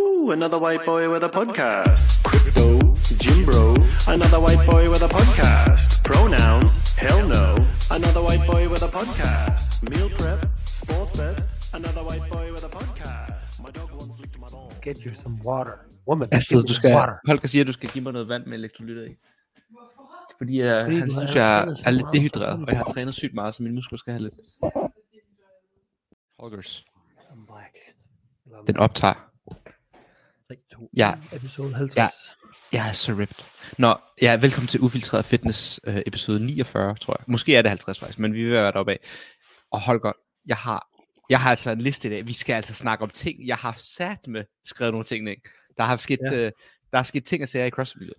Ooh, another white boy with a podcast. Crypto, Jim Bro, another white boy with a podcast. Pronouns, hell no, another white boy with a podcast. Meal prep, sports bet, another white boy with a podcast. My dog once licked my dog. Get you some water. Woman, get du skal, water. Holger siger, at du skal give mig noget vand med elektrolytter i. Fordi uh, han synes, jeg er lidt dehydreret, og jeg har trænet sygt meget, så mine muskler skal have lidt. Holgers. I'm black. Den optager. 3, 2, Ja. Episode 50. Ja. Jeg er så ripped. Nå, ja, velkommen til Ufiltreret Fitness øh, episode 49, tror jeg. Måske er det 50 faktisk, men vi vil være deroppe af. Og Holger, jeg har, jeg har altså en liste i dag. Vi skal altså snakke om ting. Jeg har sat med skrevet nogle ting ned. Der har sket, Ja. øh, der er sket ting at sige i CrossFit.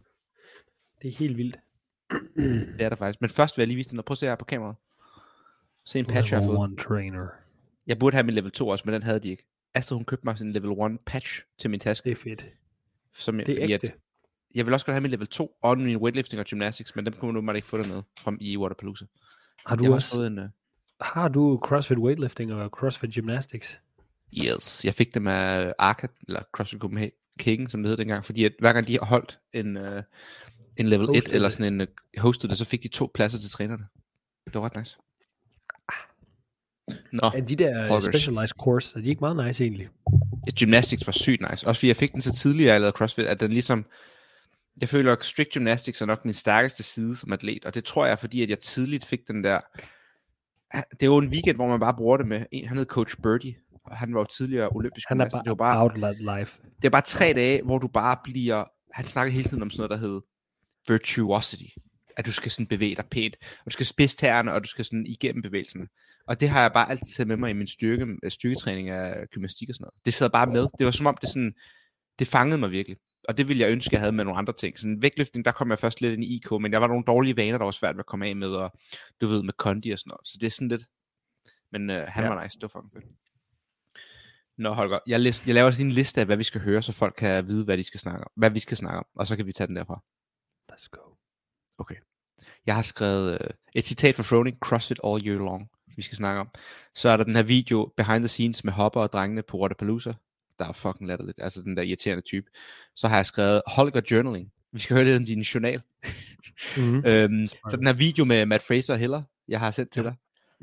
Det er helt vildt. Det er der faktisk. Men først vil jeg lige vise dig noget. Prøv at se her på kameraet. Se en patch, jeg har fået. one trainer. Jeg burde have min level 2 også, men den havde de ikke. Astrid, hun købte mig sådan en level 1 patch til min taske. Det er fedt. Som jeg, Det er fordi ægte. At, jeg vil også godt have min level 2 og min weightlifting og gymnastics, men dem kunne man nu ikke få dernede fra i Waterpalooza. Har du jeg har også, fået en... Uh, har du CrossFit weightlifting og CrossFit gymnastics? yes, jeg fik dem af Arca, eller CrossFit Copenhagen, som det hed dengang, fordi at hver gang de har holdt en, uh, en level 1 Hostet eller sådan en uh, hosted det, så fik de to pladser til trænerne. Det var ret nice. Nå, Er de der Hoggers. specialized course, er de ikke meget nice egentlig? gymnastics var sygt nice. Også fordi jeg fik den så tidligt, at jeg lavede CrossFit, at den ligesom... Jeg føler, at strict gymnastics er nok min stærkeste side som atlet, og det tror jeg, fordi at jeg tidligt fik den der... Det er jo en weekend, hvor man bare bruger det med en, han hed Coach Birdie, og han var jo tidligere olympisk Han er gymnast. bare, Det var bare, outlet life. det er bare tre dage, hvor du bare bliver... Han snakker hele tiden om sådan noget, der hedder virtuosity. At du skal sådan bevæge dig pænt, og du skal spidse tæerne, og du skal sådan igennem bevægelserne. Og det har jeg bare altid taget med mig i min styrke, øh, styrketræning af gymnastik og sådan noget. Det sad bare med. Det var som om, det sådan, det fangede mig virkelig. Og det ville jeg ønske, jeg havde med nogle andre ting. Sådan vægtløftning, der kom jeg først lidt ind i IK, men jeg var nogle dårlige vaner, der var svært at komme af med, og du ved, med kondi og sådan noget. Så det er sådan lidt... Men øh, han Ja. var nice, det var fucking fedt. Nå Holger, jeg, list, jeg laver også lige en liste af, hvad vi skal høre, så folk kan vide, hvad, de skal snakke om, hvad vi skal snakke om, og så kan vi tage den derfra. Let's go. Okay. Jeg har skrevet øh, et citat fra Froning, CrossFit all year long, vi skal snakke om. Så er der den her video, behind the scenes med Hopper og drengene på Waterpalooza. Der er fucking latterligt, altså den der irriterende type. Så har jeg skrevet Holger Journaling. Vi skal høre lidt om din journal. Mm-hmm. øhm, så den her video med Matt Fraser og Hiller, jeg har sendt til dig.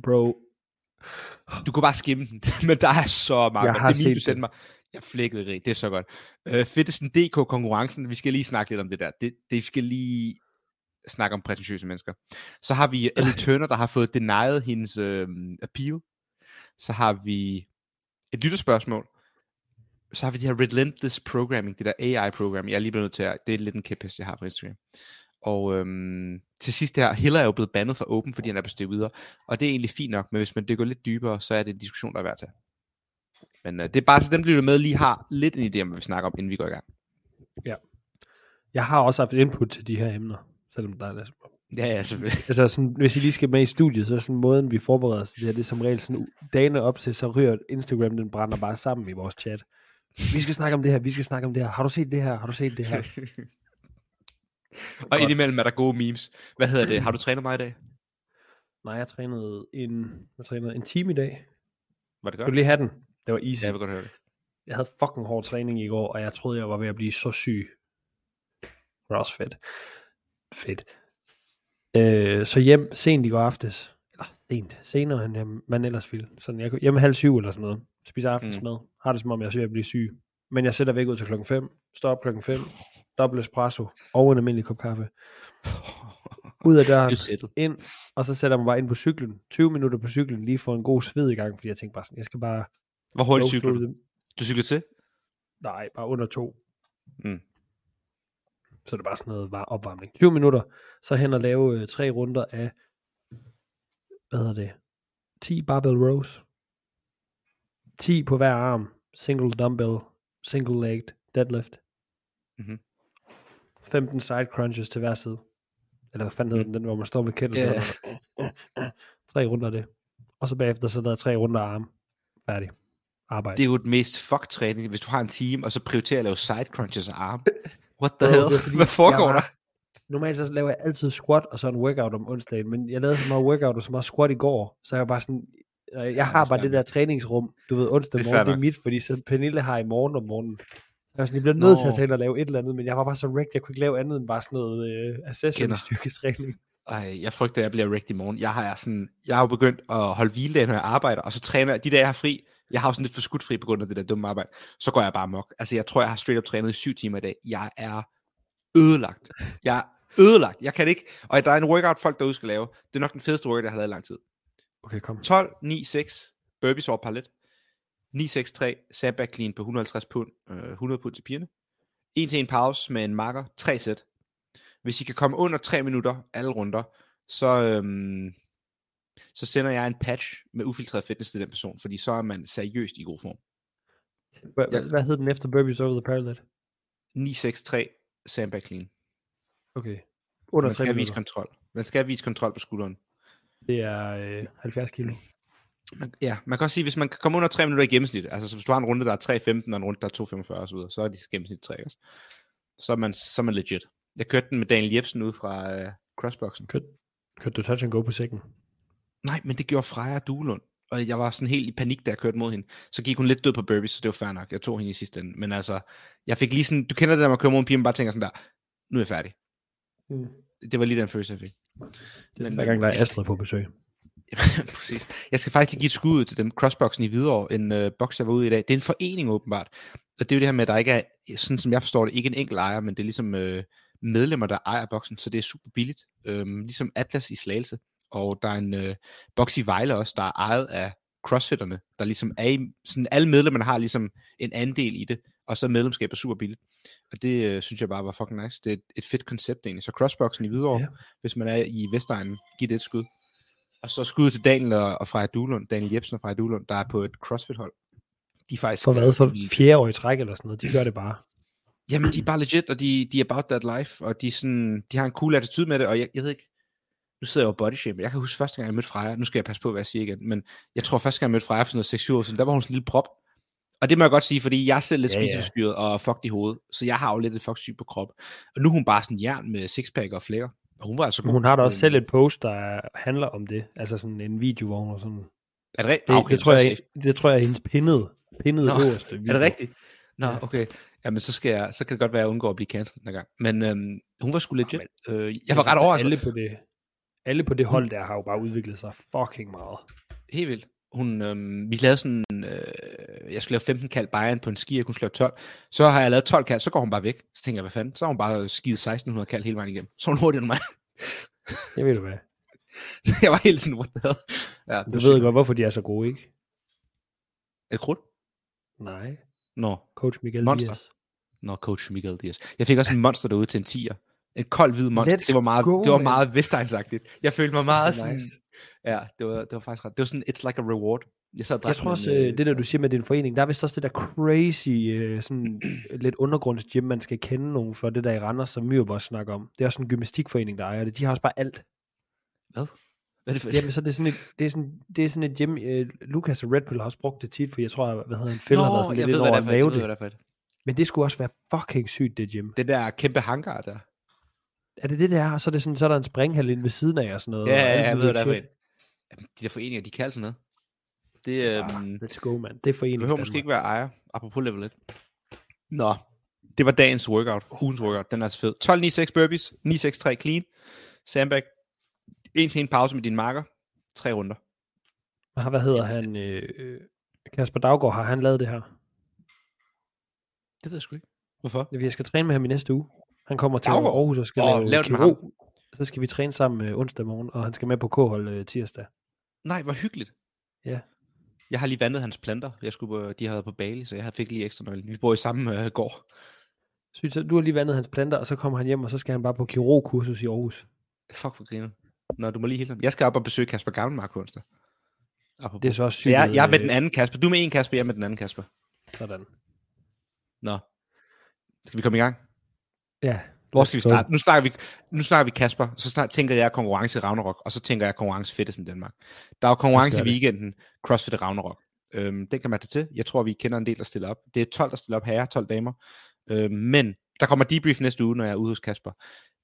Bro, Du kan bare skimme den, men der er så meget. Jeg har det er min, du sendte mig. Jeg flækkede rigt, det er så godt. Øh, Fittesten DK konkurrencen, vi skal lige snakke lidt om det der. Det, det skal lige snakke om prætentiøse mennesker. Så har vi Ellie Turner, der har fået denied hendes øh, appeal. Så har vi et lytterspørgsmål. Så har vi de her Relentless Programming, det der AI-programming. Jeg er lige blevet nødt til at, det er lidt en kæphest, jeg har på Instagram. Og øhm, til sidst det her, Hiller er jo blevet bandet fra Open, fordi han er bestemt videre. Og det er egentlig fint nok, men hvis man dykker lidt dybere, så er det en diskussion, der er værd at tage. Men øh, det er bare så dem, der lytter med, lige har lidt en idé om, hvad vi snakker om, inden vi går i gang. jeg har også haft input til de her emner, selvom der er lidt Ja, ja, selvfølgelig. Altså sådan, hvis I lige skal med i studiet, så er sådan måden, vi forbereder os til det her, det er som regel sådan dagene op til, så ryger Instagram, den brænder bare sammen i vores chat. Vi skal snakke om det her, vi skal snakke om det her. Har du set det her? Har du set det her? og indimellem er der gode memes. Hvad hedder det? Har du trænet mig i dag? Nej, jeg trænede en, jeg trænede en time i dag. Var det godt? du lige have den? Det var easy. Ja, jeg vil godt høre det. Jeg havde fucking hård træning i går, og jeg troede, jeg var ved at blive så syg. Det var også fedt. Øh, så hjem sent i går aftes. Eller sent. Senere end jeg, man ellers ville. Sådan, jeg, hjemme halv syv eller sådan noget. Spiser aftensmad. Mm. Har det som om, jeg er at blive syg. Men jeg sætter væk ud til klokken 5. Står op klokken 5. Dobbelt espresso. Og en almindelig kop kaffe. Ud af døren. Ind. Og så sætter jeg mig bare ind på cyklen. 20 minutter på cyklen. Lige for en god sved i gang. Fordi jeg tænkte bare sådan, jeg skal bare... Hvor hurtigt cykler du? Du cykler til? Nej, bare under to. Mm. Så det er bare sådan noget var- opvarmning. 20 minutter, så hen og lave øh, tre runder af, hvad hedder det, 10 barbell rows. 10 på hver arm, single dumbbell, single legged deadlift. Mhm. 15 side crunches til hver side. Eller hvad fanden hedder den, den hvor man står med kettle. Ja. Tre runder af det. Og så bagefter så der er tre runder af arm. Færdig. Arbejde. Det er jo et mest fuck træning, hvis du har en team, og så prioriterer at lave side crunches og arm. What the hell? det fordi, Hvad foregår jeg der? Normalt så laver jeg altid squat og så en workout om onsdagen, men jeg lavede så meget workout og så meget squat i går, så jeg var bare sådan, jeg har bare det der træningsrum, du ved, onsdag Det er morgen, det er mit, fordi så Pernille har i morgen om morgenen. Så Altså, jeg blev nødt til Nå. at tage ind og lave et eller andet, men jeg var bare så wrecked, jeg kunne ikke lave andet end bare sådan noget øh, accessory Kender. styrketræning. Ej, jeg frygter, at jeg bliver wrecked i morgen. Jeg har, sådan, jeg har jo begyndt at holde hviledage, når jeg arbejder, og så træner jeg, de dage, jeg har fri, jeg har jo sådan lidt for skudt fri på grund af det der dumme arbejde, så går jeg bare mok. Altså, jeg tror, jeg har straight up trænet i syv timer i dag. Jeg er ødelagt. Jeg er ødelagt. Jeg kan ikke, og der er en workout, folk derude skal lave. Det er nok den fedeste workout, jeg har lavet i lang tid. Okay, kom. 12, 9, 6, burpees over parlet. 9, 6, 3, sandbag clean på 150 pund, øh, 100 pund til pigerne. En til en pause med en marker, 3 sæt. Hvis I kan komme under 3 minutter, alle runder, så, øhm, så sender jeg en patch med ufiltreret fitness til den person, fordi så er man seriøst i god form. Hvad, hvad hed den efter Burpees Over the Parallel? 9, 6, 3, sandbag clean. Okay. Under Man 3 skal vise kontrol. Man skal vise kontrol på skulderen. Det er øh, 70 kilo. Man, ja, man kan også sige, hvis man kan komme under 3 minutter i gennemsnit, altså så hvis du har en runde, der er 3.15, og en runde, der er 2.45 osv., så er de gennemsnit 3, også. Så er, man, så er man legit. Jeg kørte den med Daniel Jebsen ud fra øh, crossboxen. Kørte du touch and go på sækken? Nej, men det gjorde Freja Duelund. Og jeg var sådan helt i panik, da jeg kørte mod hende. Så gik hun lidt død på burpees, så det var fair nok. Jeg tog hende i sidste ende. Men altså, jeg fik lige sådan, du kender det, når man kører mod en pige, man bare tænker sådan der, nu er jeg færdig. Mm. Det var lige den følelse, jeg fik. Det er sådan, hver gang, der er Astrid på besøg. Præcis. Jeg skal faktisk lige give et skud ud til dem. Crossboxen i Hvidovre, en øh, boks, jeg var ude i i dag. Det er en forening åbenbart. Og det er jo det her med, at der ikke er, sådan som jeg forstår det, ikke en enkelt ejer, men det er ligesom øh, medlemmer, der ejer boksen, så det er super billigt. Øhm, ligesom Atlas i Slagelse. Og der er en øh, boks i Vejle også, der er ejet af crossfitterne, der ligesom er i, sådan alle medlemmerne har ligesom en andel i det, og så medlemskab er super billigt. Og det øh, synes jeg bare var fucking nice. Det er et, et fedt koncept egentlig. Så crossboxen i Hvidovre, Ja. hvis man er i Vestegnen, giv det et skud. Og så skud til Daniel og, og Freja Duelund, Daniel Jebsen og Freja Duelund, der er på et CrossFit-hold. De er faktisk... For hvad? For fjerde år i træk eller sådan noget. De gør det bare. Jamen, de er bare legit, og de, de er about that life, og de, sådan, de har en cool attitude med det, og jeg, jeg ved ikke, nu sidder jeg jo body shame. Jeg kan huske første gang, jeg mødte Freja, nu skal jeg passe på, hvad jeg siger igen, men jeg tror første gang, jeg mødte Freja for sådan noget 6-7 år siden, der var hun sådan en lille prop. Og det må jeg godt sige, fordi jeg er selv lidt Ja, ja, ja. spiseforstyrret og fucked i hovedet, så jeg har jo lidt et fuck syg på krop. Og nu er hun bare sådan jern med sixpack og flækker, og hun var altså god. hun har da også selv et post, der handler om det. Altså sådan en video, hvor hun er sådan... Er det rigtigt? Det, Okay, det, tror jeg, safe. det tror jeg er hendes pinnede, pinnede Nå, øverste video. Er det rigtigt? Nå, Ja. okay. Jamen, så, skal jeg, så kan det godt være, at jeg undgår at blive cancelled den gang. Men øhm, hun var sgu legit. men- øh, jeg Jeg var ret at overrasket. Alle på det, alle på det hold der har jo bare udviklet sig fucking meget. Helt vildt. Hun, øhm, vi lavede sådan, øh, jeg skulle lave 15 kald Bayern på en ski, jeg kunne lave 12. Så har jeg lavet 12 kald, så går hun bare væk. Så tænker jeg, hvad fanden? Så har hun bare skidt 1600 kald hele vejen igennem. Så hun hurtigere end mig. Jeg ved du hvad. jeg var helt sådan, what the hell? Ja, Du ved godt, hvorfor de er så gode, ikke? Er det krudt? Nej. Nå, Coach Miguel Monster. Diaz. Nå, coach Miguel Diaz. Jeg fik også en monster derude til en 10'er. En kold hvid monster. Let's det var meget, go, det var meget vestegnsagtigt. Jeg følte mig meget er sådan, nice. ja, det var, det var faktisk ret. Det var sådan, it's like a reward. Jeg, sad Jeg tror med også, en, øh, det der du siger med din forening, der er vist også det der crazy, øh, sådan lidt undergrundsgym, man skal kende nogen for, det der i Randers, som Myrup også snakker om. Det er også en gymnastikforening, der ejer det. De har også bare alt. Hvad? Hvad er det for? Jamen, så er det sådan et, det er sådan, det er sådan et gym, øh, Lucas og Red Bull har også brugt det tit, for jeg tror, hvad hedder han, Phil har været sådan lidt over at er lave det. er. Men det skulle også være fucking sygt, det gym. Det der kæmpe hangar der. Er det det der? Og så er, det sådan, så er der en springhal inde ved siden af og sådan noget. Ja, ja, ja, jeg ved, hvad det er de der foreninger, de kan altså noget. Det, Ah, øhm, let's go, man. Det er du foreningen. behøver måske ikke være ejer, apropos level 1. Nå, det var dagens workout, ugens workout, den er så fed. 12 9 6 burpees, 9 6 3 clean, sandbag, en til en pause med din marker, tre runder. Hvad hedder han? Øh, Kasper Daggaard, har han lavet det her? Det ved jeg sgu ikke. Hvorfor? Jeg skal træne med ham i næste uge. Han kommer til Daggaard? Aarhus og skal Åh, lave lav det med kirurg. Så skal vi træne sammen øh, onsdag morgen, og han skal med på K-hold øh, tirsdag. Nej, hvor hyggeligt. Ja. Jeg har lige vandet hans planter. Jeg skulle, på- de har været på Bali, så jeg fik lige ekstra nøglen. Vi bor i samme øh, gård. Så du har lige vandet hans planter, og så kommer han hjem, og så skal han bare på kirurgkursus i Aarhus. Fuck for griner. Nå, du må lige hilse ham. Jeg skal op og besøge Kasper Gammelmark på onsdag. Apropos. Det er så også Så sygt. jeg, jeg er med øh, den anden Kasper. Du er med en Kasper, jeg er med den anden Kasper. Sådan. Nå. Skal vi komme i gang? Ja. Hvor skal vi starte? Nu snakker vi, nu snakker vi Kasper, så snart tænker jeg konkurrence i Ragnarok, og så tænker jeg konkurrence i Danmark. Der er jo konkurrence i weekenden, CrossFit i Ragnarok. Øhm, den kan man tage til. Jeg tror, vi kender en del, der stiller op. Det er 12, der stiller op herrer, 12 damer. Øhm, men der kommer debrief næste uge, når jeg er ude hos Kasper.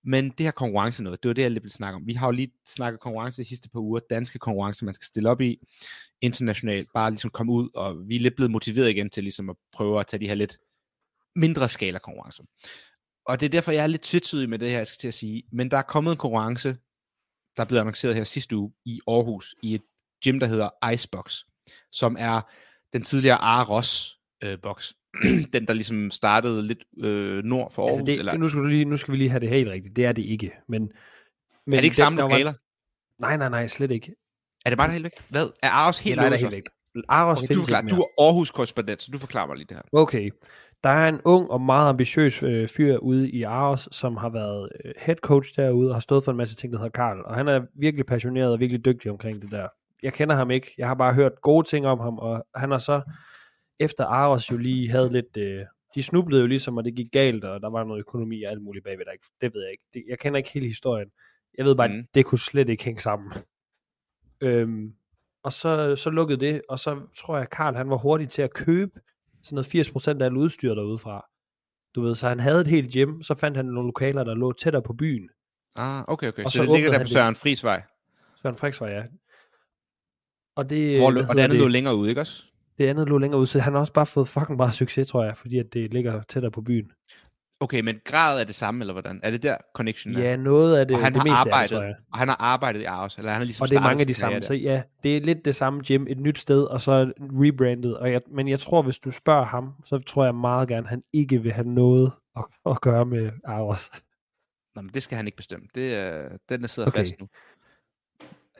Men det her konkurrence noget, det var det, jeg lidt ville snakke om. Vi har jo lige snakket konkurrence de sidste par uger. Danske konkurrencer, man skal stille op i internationalt. Bare ligesom komme ud, og vi er lidt blevet motiveret igen til ligesom at prøve at tage de her lidt mindre skala konkurrencer. Og det er derfor, jeg er lidt tvetydig med det her, jeg skal til at sige. Men der er kommet en konkurrence, der er blevet annonceret her sidste uge i Aarhus, i et gym, der hedder Icebox, som er den tidligere Aros øh, box. den, der ligesom startede lidt øh, nord for Aarhus. Altså det, eller, nu, skal du lige, nu skal vi lige have det helt rigtigt. Det er det ikke. Men, men er det ikke samme lokaler? Nej, nej, nej, slet ikke. Er det bare der helt væk? Hvad? Er Aros helt dig, der er helt væk. Aros Okay, du, forklarer, du er Aarhus-korrespondent, så du forklarer mig lige det her. Okay. Der er en ung og meget ambitiøs øh, fyr ude i Aarhus, som har været øh, head coach derude og har stået for en masse ting, der hedder Karl. Og han er virkelig passioneret og virkelig dygtig omkring det der. Jeg kender ham ikke. Jeg har bare hørt gode ting om ham, og han har så, efter Aarhus jo lige havde lidt... Øh, de snublede jo ligesom, og det gik galt, og der var noget økonomi og alt muligt bagved. Der det ved jeg ikke. Det, jeg kender ikke hele historien. Jeg ved bare, mm. det kunne slet ikke hænge sammen. Øhm, og så, så lukkede det, og så tror jeg, at Karl han var hurtig til at købe sådan noget 80% af alt udstyr derude fra. Du ved, så han havde et helt gym, så fandt han nogle lokaler, der lå tættere på byen. Ah, okay, okay. Og Så, så det ligger der på det. Søren Friisvej, Søren Friksvej, ja. Og det, hvor, og det andet lå længere ude, ikke også? det andet lå længere ud, så han har også bare fået fucking bare succes, tror jeg, fordi at det ligger tættere på byen. Okay, men grad er det samme, eller hvordan? Er det der connection er? Ja, noget af det, og han det har meste arbejdet, det, tror jeg. og han har arbejdet i Aarhus, eller han har ligesom Og det er mange af de samme, karriere så der. ja, det er lidt det samme gym, et nyt sted, og så rebrandet. Og jeg, men jeg tror, hvis du spørger ham, så tror jeg meget gerne, at han ikke vil have noget at, at gøre med Aros. Nå, men det skal han ikke bestemme. Det, er, den der sidder Okay. fast nu.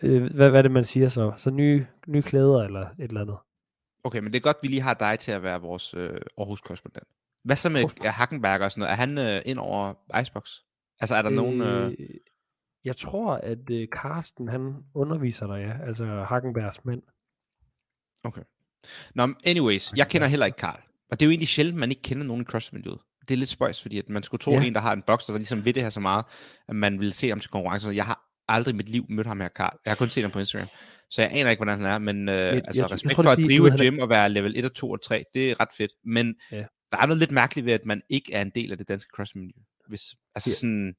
Øh, hvad, hvad er det, man siger så? Så nye, nye klæder eller et eller andet? Okay, men det er godt, vi lige har dig til at være vores øh, Aarhus-korrespondent. Hvad så med ja, Hackenberg og sådan noget? Er han øh, ind over Icebox? Altså er der øh... nogen... Øh... Jeg tror, at øh, Carsten, han underviser dig, ja. Altså Hackenbergs mænd. Nå, men anyways, jeg kender heller ikke Karl. Og det er jo egentlig sjældent, man ikke kender nogen i CrossFit-miljøet. Det er lidt spøjs, fordi at man skulle tro, Ja. at en, der har en boks, der ligesom ved det her så meget, at man vil se ham til konkurrencer. Jeg har aldrig i mit liv mødt ham her, Karl. Jeg har kun set ham på Instagram. Så jeg aner ikke, hvordan han er, men øh, jeg- altså, jeg respekt tror, det for at drive et gym og være level 1 og 2 og 3, det er ret fedt. Men Ja. Der er noget lidt mærkeligt ved, at man ikke er en del af det danske CrossFit-miljø. Hvis, altså Ja. sådan,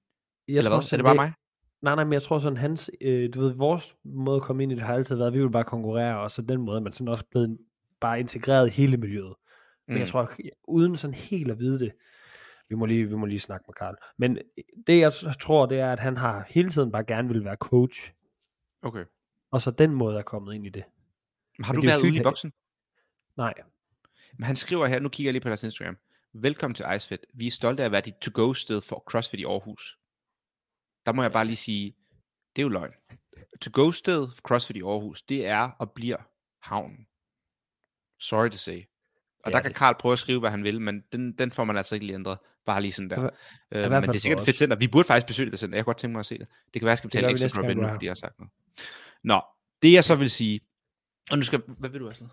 Jeg eller tror hvad? Er det bare mig? Nej, nej, men jeg tror sådan, hans, øh, du ved, vores måde at komme ind i det har altid været, at vi vil bare konkurrere, og så den måde man sådan også blevet bare integreret i hele miljøet. Men jeg Mm. tror, uden sådan helt at vide det, vi må lige, vi må lige snakke med Karl. Men det jeg tror, det er, at han har hele tiden bare gerne vil være coach, Okay. og så den måde er kommet ind i det. Har du det været ude i boksen? Nej, Men han skriver her, nu kigger jeg lige på deres Instagram. Velkommen til IceFit. Vi er stolte af at være dit to-go-sted for CrossFit i Aarhus. Der må jeg bare lige sige, det er jo løgn. To-go-sted for CrossFit i Aarhus, det er og bliver havnen. Sorry to say. Og Det der er kan det. Karl prøve at skrive, hvad han vil, men den, den får man altså ikke lige ændret. Bare lige sådan der. I Øh, men det er sikkert et fedt center. Vi burde faktisk besøge det center. Jeg kunne godt tænke mig at se det. Det kan være, jeg skal Det betale vi ekstra for at nu, fordi jeg har sagt noget. Nå, det jeg så vil sige, og nu skal, hvad vil du altså?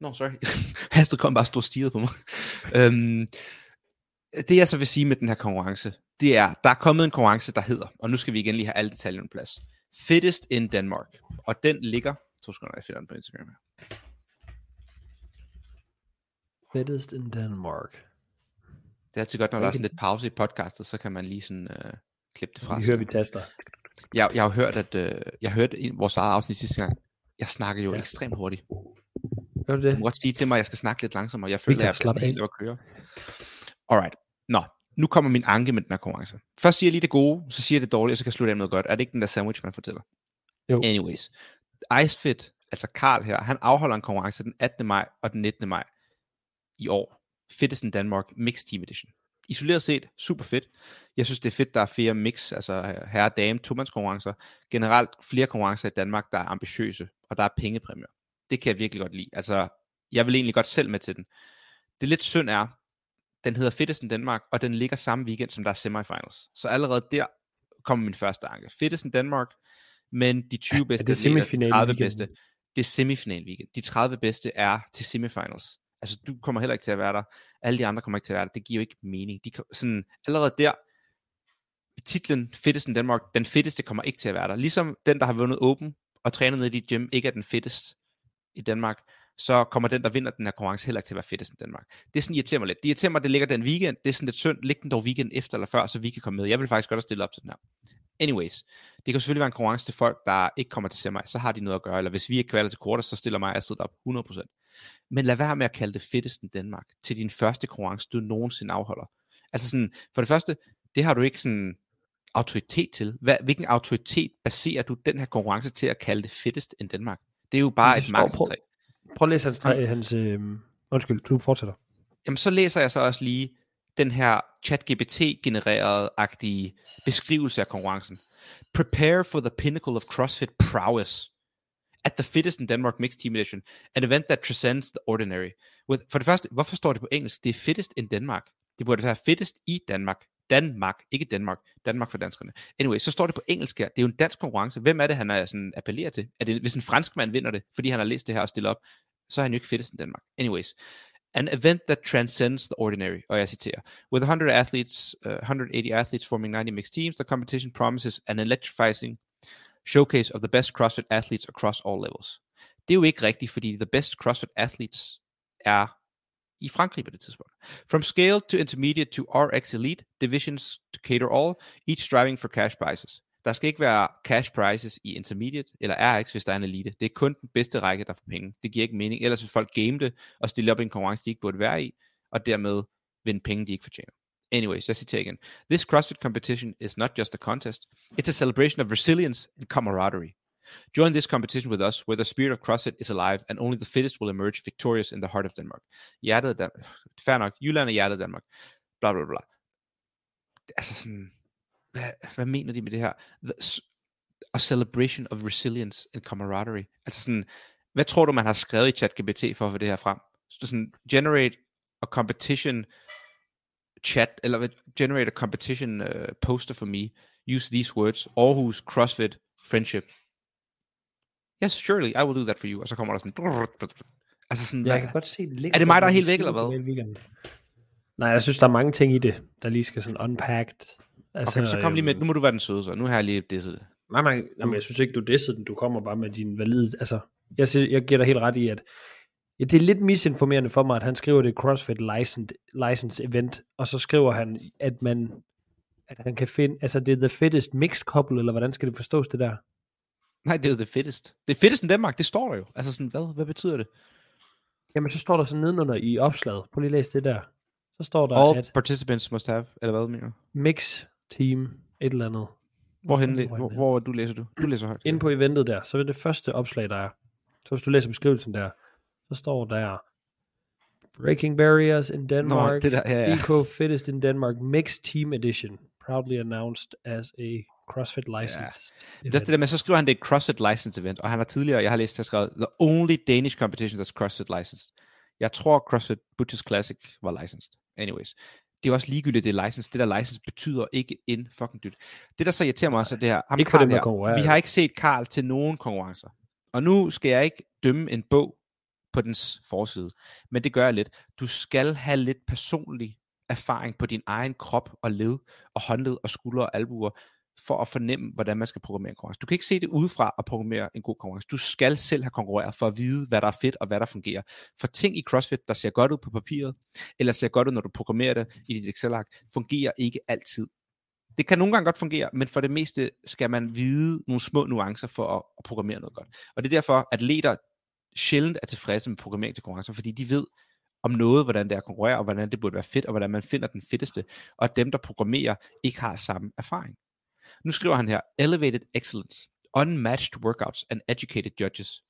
Nå, sorry. Hastet kom bare stå stiget på mig. øhm, det jeg så vil sige med den her konkurrence, det er, der er kommet en konkurrence, der hedder, og nu skal vi igen lige have alle detaljerne på plads, Fittest in Denmark. Og den ligger, to sekunder, jeg finder den på Instagram her. fittest in Denmark. Det er altid godt, når der er Okay. sådan lidt pause i podcastet, så kan man lige sådan øh, klippe det fra. Vi hører, vi taster. Jeg, jeg har hørt, at øh, jeg hørte i vores eget afsnit sidste gang. Jeg snakker jo ja. ekstremt hurtigt. Gør du det? Du må godt sige til mig, at jeg skal snakke lidt langsommere. Jeg føler, Victor, at jeg slap er af. helt at køre. Alright. Nå, nu kommer min anke med den her konkurrence. Først siger jeg lige det gode, så siger jeg det dårlige, og så kan jeg slutte af med noget godt. Er det ikke den der sandwich, man fortæller? Jo. Anyways. Icefit, altså Karl her, han afholder en konkurrence den 18. maj og den 19. maj i år. Fittest in Denmark Mixed Team Edition. Isoleret set, super fedt. Jeg synes, det er fedt, der er flere mix, altså herre dame, tomandskonkurrencer. Generelt flere konkurrencer i Danmark, der er ambitiøse, og der er pengepræmier. Det kan jeg virkelig godt lide. Altså, jeg vil egentlig godt selv med til den. Det lidt synd er, den hedder Fittest in Danmark, og den ligger samme weekend, som der er semifinals. Så allerede der kommer min første anke. Fittest in Danmark, men de 20 bedste, det atleter, de semifinale 30 weekenden? bedste, det er semifinal weekend. De 30 bedste er til semifinals. Altså, du kommer heller ikke til at være der. Alle de andre kommer ikke til at være der. Det giver jo ikke mening. De, sådan, allerede der, titlen Fittest in Danmark, den fitteste kommer ikke til at være der. Ligesom den, der har vundet Open og trænet ned i dit gym, ikke er den fittest i Danmark, så kommer den, der vinder den her konkurrence, heller ikke til at være fedest i Danmark. Det er sådan, irriterer mig lidt. Det irriterer mig, at det ligger den weekend. Det er sådan lidt synd. Læg den dog weekend efter eller før, så vi kan komme med. Jeg vil faktisk godt have stillet op til den her. Anyways, det kan selvfølgelig være en konkurrence til folk, der ikke kommer til semi, så har de noget at gøre. Eller hvis vi ikke kvalder til quarter, så stiller mig altid op 100%. Men lad være med at kalde det fedtesten Danmark til din første konkurrence, du nogensinde afholder. Altså sådan, for det første, det har du ikke sådan autoritet til. Hvad, hvilken autoritet baserer du den her konkurrence til at kalde det fettest end Danmark? Det er jo bare et står- prøv-. Prøv at læse hans, tre, hans øh, undskyld, du fortsætter. Jamen så læser jeg så også lige den her chat-GPT-genererede-agtige beskrivelse af konkurrencen. Prepare for the pinnacle of CrossFit prowess. At the fittest in Denmark Mixed Team Edition. An event that transcends the ordinary. With, for det første, hvorfor står det på engelsk? Det er fittest in Denmark. Det burde være fittest i Danmark. Danmark, ikke Danmark. Danmark for danskerne. Anyway, så står det på engelsk her. Det er jo en dansk konkurrence. Hvem er det, han er sådan appellerer til? Er det, hvis en fransk mand vinder det, fordi han har læst det her og stillet op, så er han jo ikke fedtest i Danmark. Anyways, an event that transcends the ordinary, og jeg citerer, with 100 athletes, uh, 180 athletes forming 90 mixed teams, the competition promises an electrifying showcase of the best CrossFit athletes across all levels. Det er jo ikke rigtigt, fordi the best CrossFit athletes er i Frankrig på det tidspunkt. From scale to intermediate to RX elite, divisions to cater all, each striving for cash prizes. Der skal ikke være cash prizes i intermediate eller RX, hvis der er en elite. Det er kun den bedste række, der får penge. Det giver ikke mening. Ellers vil folk game det og stille op i en konkurrence, de ikke burde være i, og dermed vinde penge, de ikke fortjener. Anyways, jeg citerer igen. This CrossFit competition is not just a contest. It's a celebration of resilience and camaraderie. Join this competition with us, where the spirit of CrossFit is alive, and only the fittest will emerge victorious in the heart of Denmark. Hjertet af Danmark. Fair nok. Jylland er hjertet af Danmark. Bla bla bla. Altså sådan, hvad, hvad mener de med det her? The, a celebration of resilience and camaraderie. Altså sådan, hvad tror du, man har skrevet i ChatGPT for at få det her frem? Så sådan, generate a competition chat, eller generate a competition uh, poster for me. Use these words. Aarhus, CrossFit, friendship. Yes, surely, I will do that for you. Og så kommer der sådan... Altså sådan, Jeg hvad- kan godt se, det ligger Er det mig, der er helt væk, eller hvad? Nej, jeg synes, der er mange ting i det, der lige skal sådan unpacked. Altså, Okay, så kom lige med, øhm, nu må du være den søde, så nu har jeg lige disset det. Nej, nej, nej, men jeg synes ikke, du dissede den. Du kommer bare med din valide... Altså, jeg, siger, jeg giver dig helt ret i, at ja, det er lidt misinformerende for mig, at han skriver det CrossFit license, license event, og så skriver han, at man at han kan finde, altså det er the fittest mixed couple, eller hvordan skal det forstås det der? Nej, det er jo the fittest. Det er fittest i Danmark, det står der jo. Altså sådan, hvad, hvad betyder det? Jamen, så står der sådan nedenunder i opslaget. Prøv lige at læse det der. Så står der, All at participants must have, eller hvad mener du? mix team, et eller andet. Hvorhen, hvor, han hvor du læser du? Du læser højt. inde på eventet der, så er det første opslag, der er. Så hvis du læser beskrivelsen der, så står der Breaking Barriers in Denmark, Nå, det der, ja, ja. Eco Fittest in Denmark Mixed Team Edition, proudly announced as a CrossFit license. Det er det der med, så skriver han, det er CrossFit license event, og han har tidligere, jeg har læst, har skrevet, the only Danish competition that's CrossFit licensed. Jeg tror, CrossFit Butchers Classic var licensed. Anyways. Det er også ligegyldigt, det er license. Det der license betyder ikke en fucking dyt. Det, der så irriterer mig også, er det her. Ham Ikke Carl der her. Vi har ikke set Karl til nogen konkurrencer. Og nu skal jeg ikke dømme en bog på dens forside, men det gør jeg lidt. Du skal have lidt personlig erfaring på din egen krop og led og håndled og skuldre og albuer, for at fornemme, hvordan man skal programmere en konkurrence. Du kan ikke se det udefra og programmere en god konkurrence. Du skal selv have konkurreret for at vide, hvad der er fedt og hvad der fungerer. For ting i CrossFit, der ser godt ud på papiret, eller ser godt ud, når du programmerer det i dit Excel-ark, fungerer ikke altid. Det kan nogle gange godt fungere, men for det meste skal man vide nogle små nuancer for at, at programmere noget godt. Og det er derfor, at atleter sjældent er tilfredse med programmering til konkurrencer, fordi de ved om noget, hvordan det er at konkurrere, og hvordan det burde være fedt, og hvordan man finder den fedteste, og at dem, der programmerer, ikke har samme erfaring. Nu skriver han her, elevated excellence, unmatched workouts and educated judges.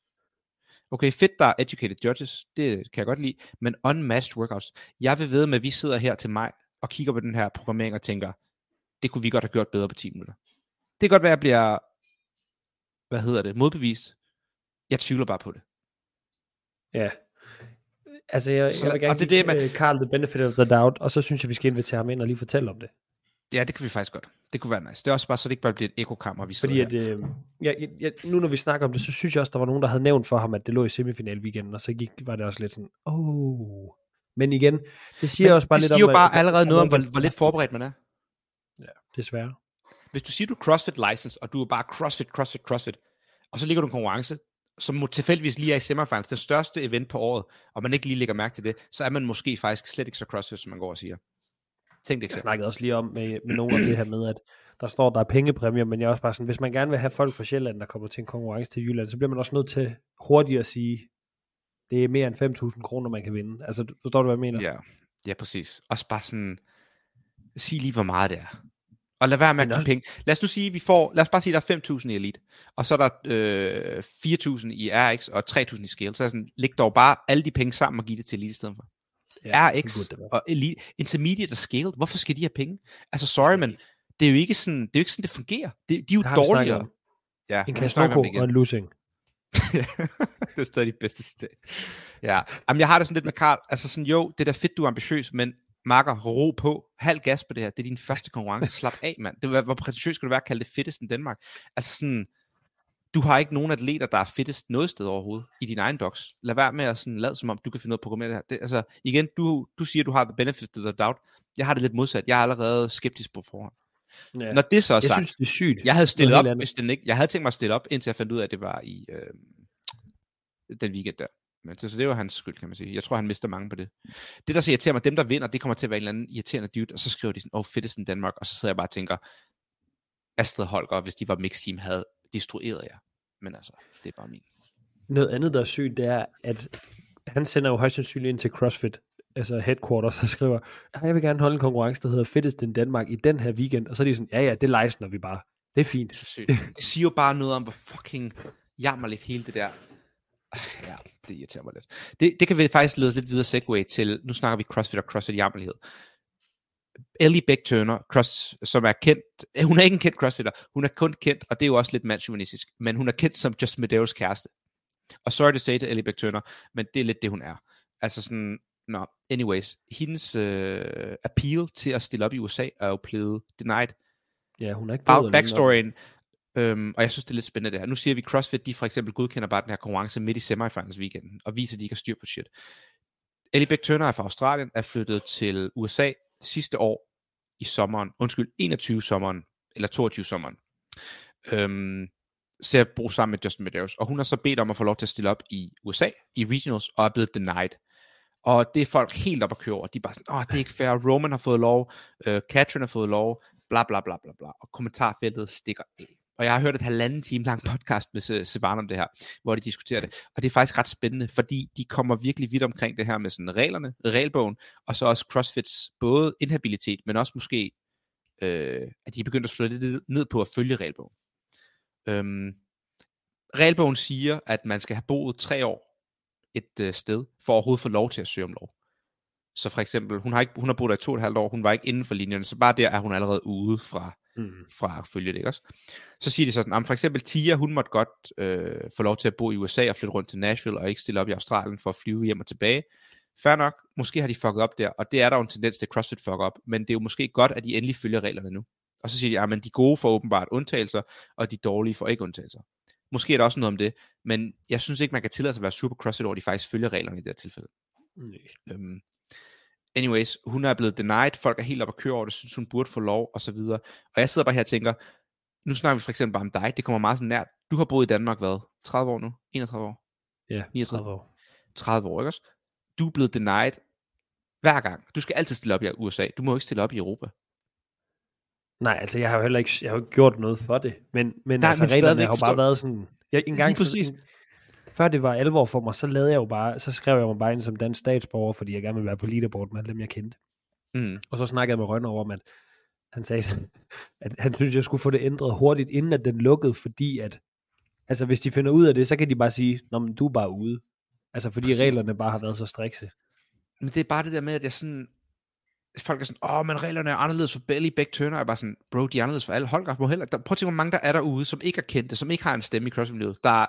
Okay, fedt, der er educated judges, det kan jeg godt lide, men unmatched workouts. Jeg vil ved med, at vi sidder her til mig og kigger på den her programmering og tænker, det kunne vi godt have gjort bedre på 10 minutter. Det kan godt være, at jeg bliver, hvad hedder det, modbevist. Jeg tvivler bare på det. Ja. Altså, jeg, Så- jeg vil gerne og det er det, give man- øh, Carl the benefit of the doubt, og så synes jeg, vi skal invitere ham ind og lige fortælle om det. Ja, det kan vi faktisk godt. Det kunne være nice. Det er også bare, så det ikke bare bliver et ekokammer, vi sidder Fordi at, øh, jeg, jeg, jeg, nu når vi snakker om det, så synes jeg også, der var nogen, der havde nævnt for ham, at det lå i semifinal weekenden, og så gik, var det også lidt sådan, oh. Men igen, det siger Men også bare det lidt siger om, jo bare at- allerede noget om, at- hvor, hvor lidt forberedt man er. Ja, desværre. Hvis du siger, du er CrossFit license, og du er bare CrossFit, CrossFit, CrossFit, og så ligger du en konkurrence, som må tilfældigvis lige er i semifinals, det største event på året, og man ikke lige lægger mærke til det, så er man måske faktisk slet ikke så CrossFit, som man går og siger. Tænk det Jeg eksempel. snakkede også lige om med, med nogen om det her med, at der står, der er pengepræmier, men jeg er også bare sådan, hvis man gerne vil have folk fra Sjælland, der kommer til en konkurrence til Jylland, så bliver man også nødt til hurtigt at sige, det er mere end 5.000 kroner, man kan vinde. Altså, forstår du, hvad jeg mener? Ja, ja præcis. Også bare sådan, sig lige, hvor meget det er. Og lad være med at give penge. Lad os nu sige, vi får, lad os bare sige, der er 5.000 i Elite, og så er der øh, 4.000 i RX og 3.000 i Scale. Så er sådan, læg dog bare alle de penge sammen og giv det til Elite i stedet for. Ja, det RX det og Elite, Intermediate og Scale, hvorfor skal de have penge? Altså, sorry, men det er jo ikke sådan, det er jo ikke sådan, det fungerer. Det, de er jo Det dårligere. Ja, En Kasnoko det og en losing. det er stadig dit bedste citat. Ja, Jamen, jeg har det sådan lidt med Karl. Altså sådan, jo, det er da fedt, du er ambitiøs, men Marker, ro på. Halv gas på det her. Det er din første konkurrence. Slap af, mand. Det, var- hvor prætentiøs skal du være at kalde det fittest i Danmark? Altså sådan, du har ikke nogen atleter, der er fittest noget sted overhovedet i din egen boks. Lad være med at sådan, lade som om, du kan finde noget at programmere det her. Det, altså, igen, du, du siger, du har the benefit of the doubt. Jeg har det lidt modsat. Jeg er allerede skeptisk på forhånd. Ja. Når det så er jeg sagt, synes, det er sygt. jeg havde stillet op, hvis den ikke... Jeg havde tænkt mig at stille op, indtil jeg fandt ud af, at det var i øh, den weekend der. Men så, så det var hans skyld, kan man sige. Jeg tror, han mister mange på det. Det, der så irriterer mig, dem der vinder, det kommer til at være en eller anden irriterende dude, og så skriver de sådan, oh, fittest in Danmark, og så sidder jeg bare og tænker, Astrid Holger, hvis de var mixed team, havde destrueret jer. Men altså, det er bare min. Noget andet, der er sygt, det er, at han sender jo højst sandsynligt ind til CrossFit, altså headquarters, og skriver, "Ah, jeg vil gerne holde en konkurrence, der hedder Fittest in Danmark i den her weekend. Og så er de sådan, ja ja, det lejsner vi bare. Det er fint. Det er så sygt. Det siger jo bare noget om, hvor fucking jammerligt hele det der... Ah, Ja, det irriterer mig lidt. Det, det kan vi faktisk lede os lidt videre segue til, nu snakker vi CrossFit og CrossFit jammerlighed. Ellie Beck Turner, cross, som er kendt, hun er ikke en kendt crossfitter, hun er kun kendt, og det er jo også lidt mandsjuvenistisk, men hun er kendt som Just Medeos kæreste. Og sorry to say til Ellie Beck Turner, men det er lidt det, hun er. Altså sådan, nå, anyways, hendes øh, appeal til at stille op i USA er jo blevet denied. Ja, hun er ikke bedre backstoryen, øhm, og jeg synes, det er lidt spændende det her. Nu siger vi, CrossFit, de for eksempel godkender bare den her konkurrence midt i semifinals weekenden, og viser, at de ikke har styr på shit. Ellie Beck Turner er fra Australien, er flyttet til USA sidste år i sommeren, undskyld, 21 sommeren, eller 22 sommeren. Øhm, til at bruge sammen med Justin Medeiros. Og hun har så bedt om at få lov til at stille op i USA, i regionals, og er blevet denied. Og det er folk helt op at køre over. De er bare sådan, åh, det er ikke fair. Roman har fået lov, øh, Katrin har fået lov, bla bla bla bla bla. Og kommentarfeltet stikker af. Og jeg har hørt et halvanden time lang podcast med Se- Sevan om det her, hvor de diskuterer det. Og det er faktisk ret spændende, fordi de kommer virkelig vidt omkring det her med sådan reglerne, regelbogen, og så også CrossFits både inhabilitet, men også måske, øh, at de er begyndt at slå lidt ned på at følge regelbogen. Øhm, regelbogen siger, at man skal have boet tre år et øh, sted, for at overhovedet få lov til at søge om lov. Så for eksempel, hun har, ikke, hun har boet der i to og et halvt år, hun var ikke inden for linjerne, så bare der er hun allerede ude fra, Mm. fra at følge det, ikke også? Så siger de sådan, at for eksempel Tia, hun måtte godt øh, få lov til at bo i USA og flytte rundt til Nashville og ikke stille op i Australien for at flyve hjem og tilbage. Fair nok, måske har de fucket op der, og det er der jo en tendens til CrossFit fuck op, men det er jo måske godt, at de endelig følger reglerne nu. Og så siger de, at de gode får åbenbart undtagelser, og de dårlige får ikke undtagelser. Måske er der også noget om det, men jeg synes ikke, man kan tillade sig at være super CrossFit over, at de faktisk følger reglerne i det her tilfælde. Nej. Øhm, anyways, hun er blevet denied, folk er helt op at køre over det, synes hun burde få lov, og så videre. Og jeg sidder bare her og tænker, nu snakker vi for eksempel bare om dig, det kommer meget sådan nært. Du har boet i Danmark, hvad? 30 år nu? 31 år? Ja, 39. 30 år. 30 år, ikke også? Du er blevet denied hver gang. Du skal altid stille op i USA. Du må ikke stille op i Europa. Nej, altså jeg har jo heller ikke, jeg har jo ikke gjort noget for det, men, men Nej, altså men reglerne har jo bare været sådan, jeg, en gang, præcis. Så, før det var alvor for mig, så lavede jeg jo bare, så skrev jeg mig bare ind som dansk statsborger, fordi jeg gerne ville være på leaderboard med alle dem, jeg kendte. Mm. Og så snakkede jeg med Rønner om, at han sagde, at han synes, jeg skulle få det ændret hurtigt, inden at den lukkede, fordi at, altså hvis de finder ud af det, så kan de bare sige, Nå, men du er bare ude. Altså fordi Præcis. reglerne bare har været så strikse. Men det er bare det der med, at jeg sådan... Folk er sådan, åh, men reglerne er anderledes for Belly, Beck, Turner. Jeg er bare sådan, bro, de er anderledes for alle. Holger må heller... Der, prøv at tænke, hvor mange der er derude, som ikke er kendte, som ikke har en stemme i crossfit der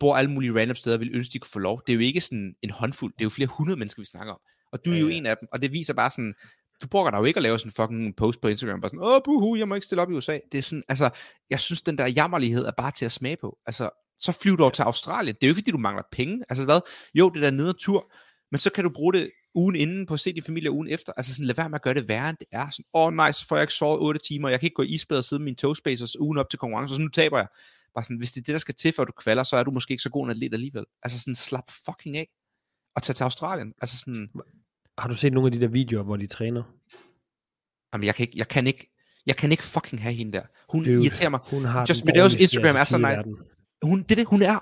bor alle mulige random steder og vil ønske, de kunne få lov. Det er jo ikke sådan en håndfuld. Det er jo flere hundrede mennesker, vi snakker om. Og du er Ja, jo ja. en af dem. Og det viser bare sådan, du bruger dig jo ikke at lave sådan en fucking post på Instagram, bare sådan, åh, buhu, jeg må ikke stille op i USA. Det er sådan, altså, jeg synes, den der jammerlighed er bare til at smage på. Altså, så flyv dog til Australien. Det er jo ikke, fordi du mangler penge. Altså hvad? Jo, det der nede tur, men så kan du bruge det ugen inden på at se din familie ugen efter. Altså sådan, lad være med at gøre det værre, end det er. Sådan, åh oh, nej, så får jeg ikke sovet 8 timer, jeg kan ikke gå i isbad og sidde med mine toespacers ugen op til konkurrence, så nu taber jeg. Bare sådan, hvis det er det, der skal til, at du kvalder, så er du måske ikke så god en atlet alligevel. Altså sådan, slap fucking af. Og tage til Australien. Altså sådan, Har du set nogle af de der videoer, hvor de træner? jamen jeg kan ikke, jeg kan ikke, jeg kan ikke fucking have hende der. Hun Dude, irriterer mig. Hun har Just Medeos Instagram er så attitude i nice. verden. hun, det, det, hun er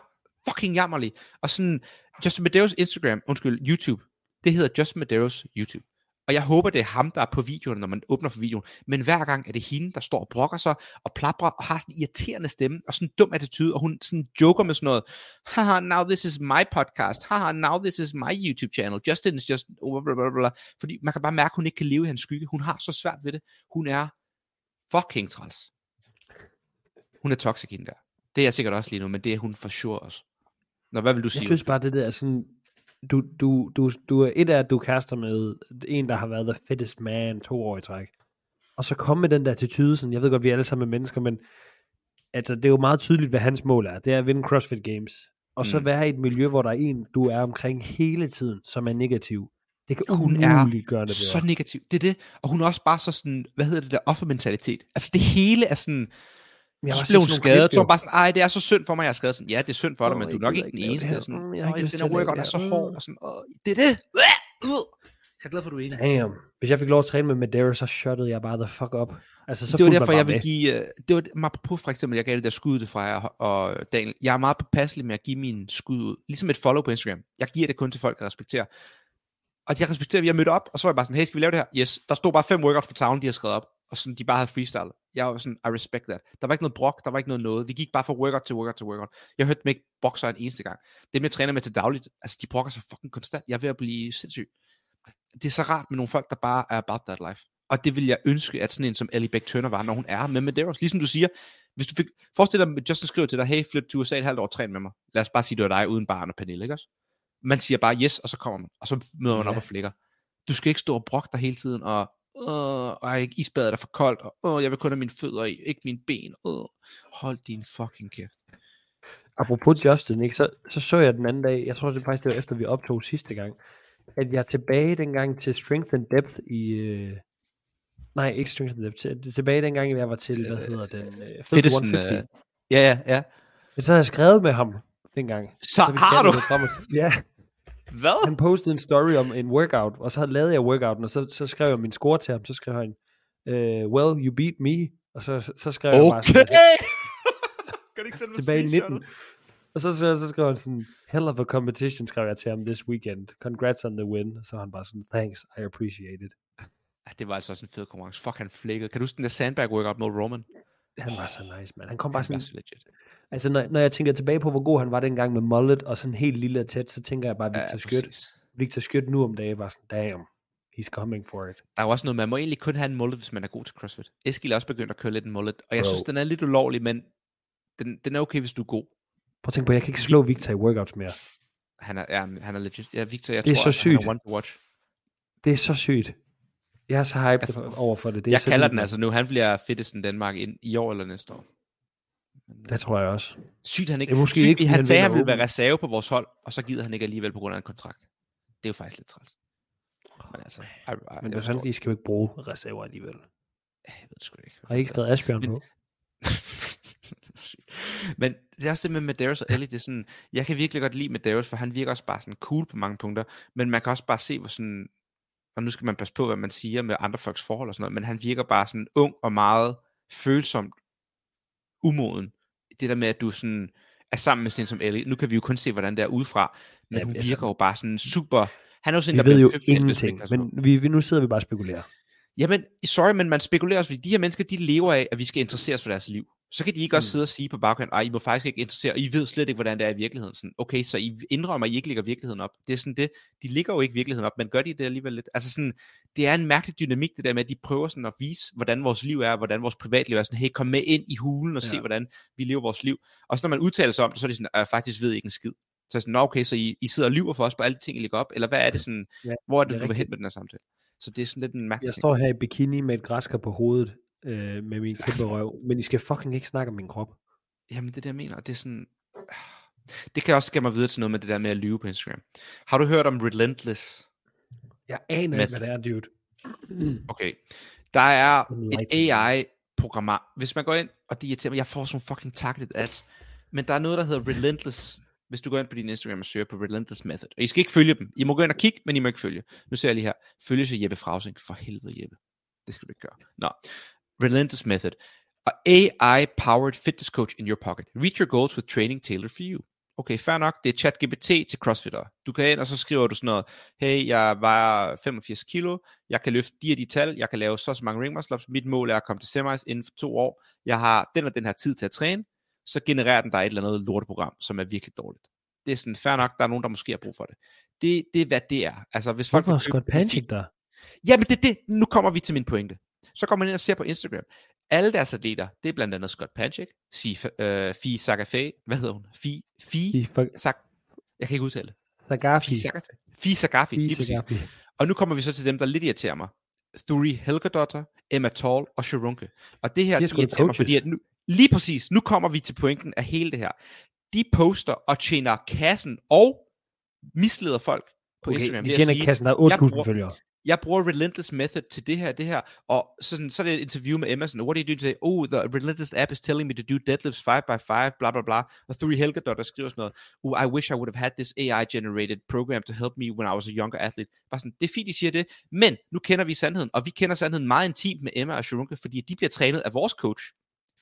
fucking jammerlig. Og sådan, Justin Medeiros Instagram, undskyld, YouTube, det hedder Justin Medeiros YouTube. Og jeg håber, det er ham, der er på videoen, når man åbner for videoen. Men hver gang er det hende, der står og brokker sig og plaprer og har sådan en irriterende stemme og sådan en dum attitude, og hun sådan joker med sådan noget. Haha, now this is my podcast. Haha, now this is my YouTube channel. Justin is just... Blablabla. Fordi man kan bare mærke, at hun ikke kan leve i hans skygge. Hun har så svært ved det. Hun er fucking træls. Hun er toxic hende der. Det er jeg sikkert også lige nu, men det er hun for sure også. Nå, hvad vil du Jeg sige? synes bare, det der er sådan, du, du, du, du er et af, at du kaster med en, der har været the fittest man to år i træk. Og så komme med den der attitude, sådan, jeg ved godt, vi er alle sammen er mennesker, men altså, det er jo meget tydeligt, hvad hans mål er. Det er at vinde CrossFit Games. Og så Mm. være i et miljø, hvor der er en, du er omkring hele tiden, som er negativ. Det kan Hun er gøre det så negativ. Det er det. Og hun er også bare så sådan, hvad hedder det der, offermentalitet. Altså det hele er sådan, Jeg også blev skadet, så hun bare sådan, ej, det er så synd for mig, jeg er skadet. Sådan, ja, det er synd for dig, men du er nok ikke den eneste. det. Og sådan, Mm, jeg har ikke "Øj, lyst den her workout det er så her." hård. Mm. Og sådan, Åh, det er det. Jeg er glad for, at du er enig. Damn. Hvis jeg fik lov at træne med Medeiros, så shottede jeg bare the fuck up. Altså, så det var derfor, jeg vil med. give, øh, det var mig på for eksempel, jeg gav det der skud til Freja og Daniel. Jeg er meget påpasselig med at give min skud ud. Ligesom et follow på Instagram. Jeg giver det kun til folk, jeg respekterer. Og jeg respekterer, at vi har mødt op, og så var jeg bare sådan, hey, skal vi lave det her? Yes. Der stod bare fem workouts på tavlen, de har skrevet op, og sådan, de bare havde freestylet. Jeg var sådan, I respect that. Der var ikke noget brok, der var ikke noget noget. Vi gik bare fra workout til workout til workout. Jeg hørte dem ikke bokser en eneste gang. Dem, jeg træner med til dagligt, altså de brokker sig fucking konstant. Jeg er ved at blive sindssyg. Det er så rart med nogle folk, der bare er about that life. Og det vil jeg ønske, at sådan en som Ellie Beck Turner var, når hun er med Medeiros. Ligesom du siger, hvis du fik, forestil dig, at Justin skriver til dig, hey, flyt til USA et halvt år, træn med mig. Lad os bare sige, det var dig uden barn og Pernille, ikke også? Man siger bare yes, og så kommer man, og så møder man Ja. op og flækker. Du skal ikke stå og brokke dig hele tiden, og Åh, ej, isbadet er for koldt, og åh, jeg vil kun have mine fødder i, ikke mine ben. Åh, hold din fucking kæft. Apropos Justin, ikke, så, så så jeg den anden dag, jeg tror det faktisk det var efter vi optog sidste gang, at jeg er tilbage dengang til Strength and Depth i, øh, nej ikke Strength and Depth, til, tilbage dengang jeg var til, hvad hedder den, øh, Filthy Fedtesten, 150. øh, Ja, ja, ja. Men så har jeg skrevet med ham dengang. Så vi har du, frem og. Ja, hvad? han postede en story om en workout, og så lavede jeg workouten, og så, så skrev jeg min score til ham, så skrev han, uh, well, you beat me, og så, så, skrev jeg bare Okay! sådan, kan ikke sende tilbage i screenshotet? 19. Og så, så, så skrev han sådan, hell of a competition, skrev jeg til ham this weekend. Congrats on the win. Og så han bare sådan, thanks, I appreciate it. Ja, Det var altså også en fed konkurrence. Fuck, han flækkede. Kan du huske den der sandbag workout mod Roman? Han var så nice, man. Han kom bare Han sådan, så legit. Altså når, når jeg tænker tilbage på, hvor god han var dengang med mullet, og sådan helt lille og tæt, så tænker jeg bare, Ja, Victor Skødt. præcis. Victor Skødt nu om dagen var sådan, damn, he's coming for it. Der er jo også noget, man må egentlig kun have en mullet, hvis man er god til CrossFit. Eskil er også begyndt at køre lidt en mullet, og jeg Bro. synes, den er lidt ulovlig, men den, den er okay, hvis du er god. Prøv at tænke på, jeg kan ikke slå Victor i workouts mere. Han er, ja, han er legit. Ja, Victor, jeg Det er tror, så altså, han sygt. one to watch. Det er så sygt. Jeg er så hyped for, over for det. det er jeg så kalder den altså nu. Han bliver fedtesten Danmark ind i år eller næste år. Det tror jeg også. Sygt, han ikke. Det er måske sygt, ikke, han sagde, han ville være reserve på vores hold, og så gider han ikke alligevel på grund af en kontrakt. Det er jo faktisk lidt træls. Men altså, I, I, Men hvad fanden, de skal jo ikke bruge reserver alligevel. Jeg ved det sgu ikke. Har I ikke skrevet Asbjørn Men- på? Men det er også det med Medeiros og Ellie, det er sådan, jeg kan virkelig godt lide Medeiros, for han virker også bare sådan cool på mange punkter, men man kan også bare se, hvor sådan, og nu skal man passe på, hvad man siger med andre folks forhold og sådan noget, men han virker bare sådan ung og meget følsomt umoden. Det der med, at du sådan er sammen med sådan som Ellie, nu kan vi jo kun se, hvordan det er udefra, men Ja, hun virker jo bare sådan super, han er jo sådan, Vi der ved jo ingenting, men vi, vi, nu sidder vi bare og spekulerer. Jamen, sorry, men man spekulerer også, fordi de her mennesker, de lever af, at vi skal interessere os for deres liv. Så kan de ikke også Mm. sidde og sige på bagkant, ej, I må faktisk ikke interessere, og I ved slet ikke, hvordan det er i virkeligheden. Sådan, okay, så I indrømmer, at I ikke ligger virkeligheden op. Det er sådan det, de ligger jo ikke virkeligheden op, men gør de det alligevel lidt? Altså sådan, det er en mærkelig dynamik, det der med, at de prøver sådan at vise, hvordan vores liv er, hvordan vores privatliv er. Sådan, hey, kom med ind i hulen og se, Ja. hvordan vi lever vores liv. Og så når man udtaler sig om det, så er de sådan, jeg faktisk ved ikke en skid. Så sådan, Nå, okay, så I, I sidder og lyver for os på alle de ting, I lægger op, eller hvad er det sådan, Ja, hvor er det, det er du vil hen med den her samtale? Så det er sådan lidt en mærkelig Jeg ting. står her i bikini med et græskar på hovedet, øh, med min kæmpe røv, men I skal fucking ikke snakke om min krop. Jamen, det er det, jeg mener. Det er sådan... Det kan også give mig videre til noget med det der med at lyve på Instagram. Har du hørt om Relentless? Jeg aner ikke, hvad det er, dude. Okay. Der er et. AI-program. Hvis man går ind, og det irriterer mig, jeg får sådan fucking targeted ads. Men der er noget, der hedder Relentless. Hvis du går ind på din Instagram og søger på Relentless Method. Og I skal ikke følge dem. I må gå ind og kigge, men I må ikke følge. Nu ser jeg lige her. Følge så Jeppe Frausing. For helvede, Jeppe. Det skal du ikke gøre. Nå. Relentless Method. A AI-powered fitness coach in your pocket. Reach your goals with training tailored for you. Okay, fair nok, det er ChatGPT til crossfitter. Du kan ind, og så skriver du sådan noget, hey, jeg vejer 85 kilo, jeg kan løfte de og de tal, jeg kan lave så og så mange ring muscle ups, mit mål er at komme til semis inden for to år, jeg har den og den her tid til at træne, så genererer den dig et eller andet lorteprogram, som er virkelig dårligt. Det er sådan fair nok, der er nogen, der måske har brug for det. Det, det er, hvad det er. Altså, hvis folk Hvorfor er Scott Panchik der? Ja, men det, det, nu kommer vi til min pointe. Så går man ind og ser på Instagram. Alle deres atleter, det er blandt andet Scott Panchik, Fie, øh, Fie Sagafe, hvad hedder hun? Fie, Fie, I for- Sag, jeg kan ikke udtale det. Sagafi. Fie Sagafi, lige præcis. Og nu kommer vi så til dem, der lidt irriterer mig. Thuri Helgedotter, Emma Tall og Sharonke. Og det her, De er irriterer mig, coaches. fordi at nu, lige præcis, nu kommer vi til pointen af hele det her. De poster og tjener kassen og misleder folk på Okay, Instagram. de tjener sige, kassen, der er jeg 8.000 bruger- følgere jeg bruger Relentless Method til det her, det her, og så, sådan, så er det et interview med Emma, sådan, what do you do today? Oh, the Relentless app is telling me to do deadlifts 5 by 5 bla bla bla, og Three Helga der skriver sådan noget, oh, I wish I would have had this AI-generated program to help me when I was a younger athlete. Bare sådan, det er fint, de siger det, men nu kender vi sandheden, og vi kender sandheden meget intimt med Emma og Sharunka, fordi de bliver trænet af vores coach,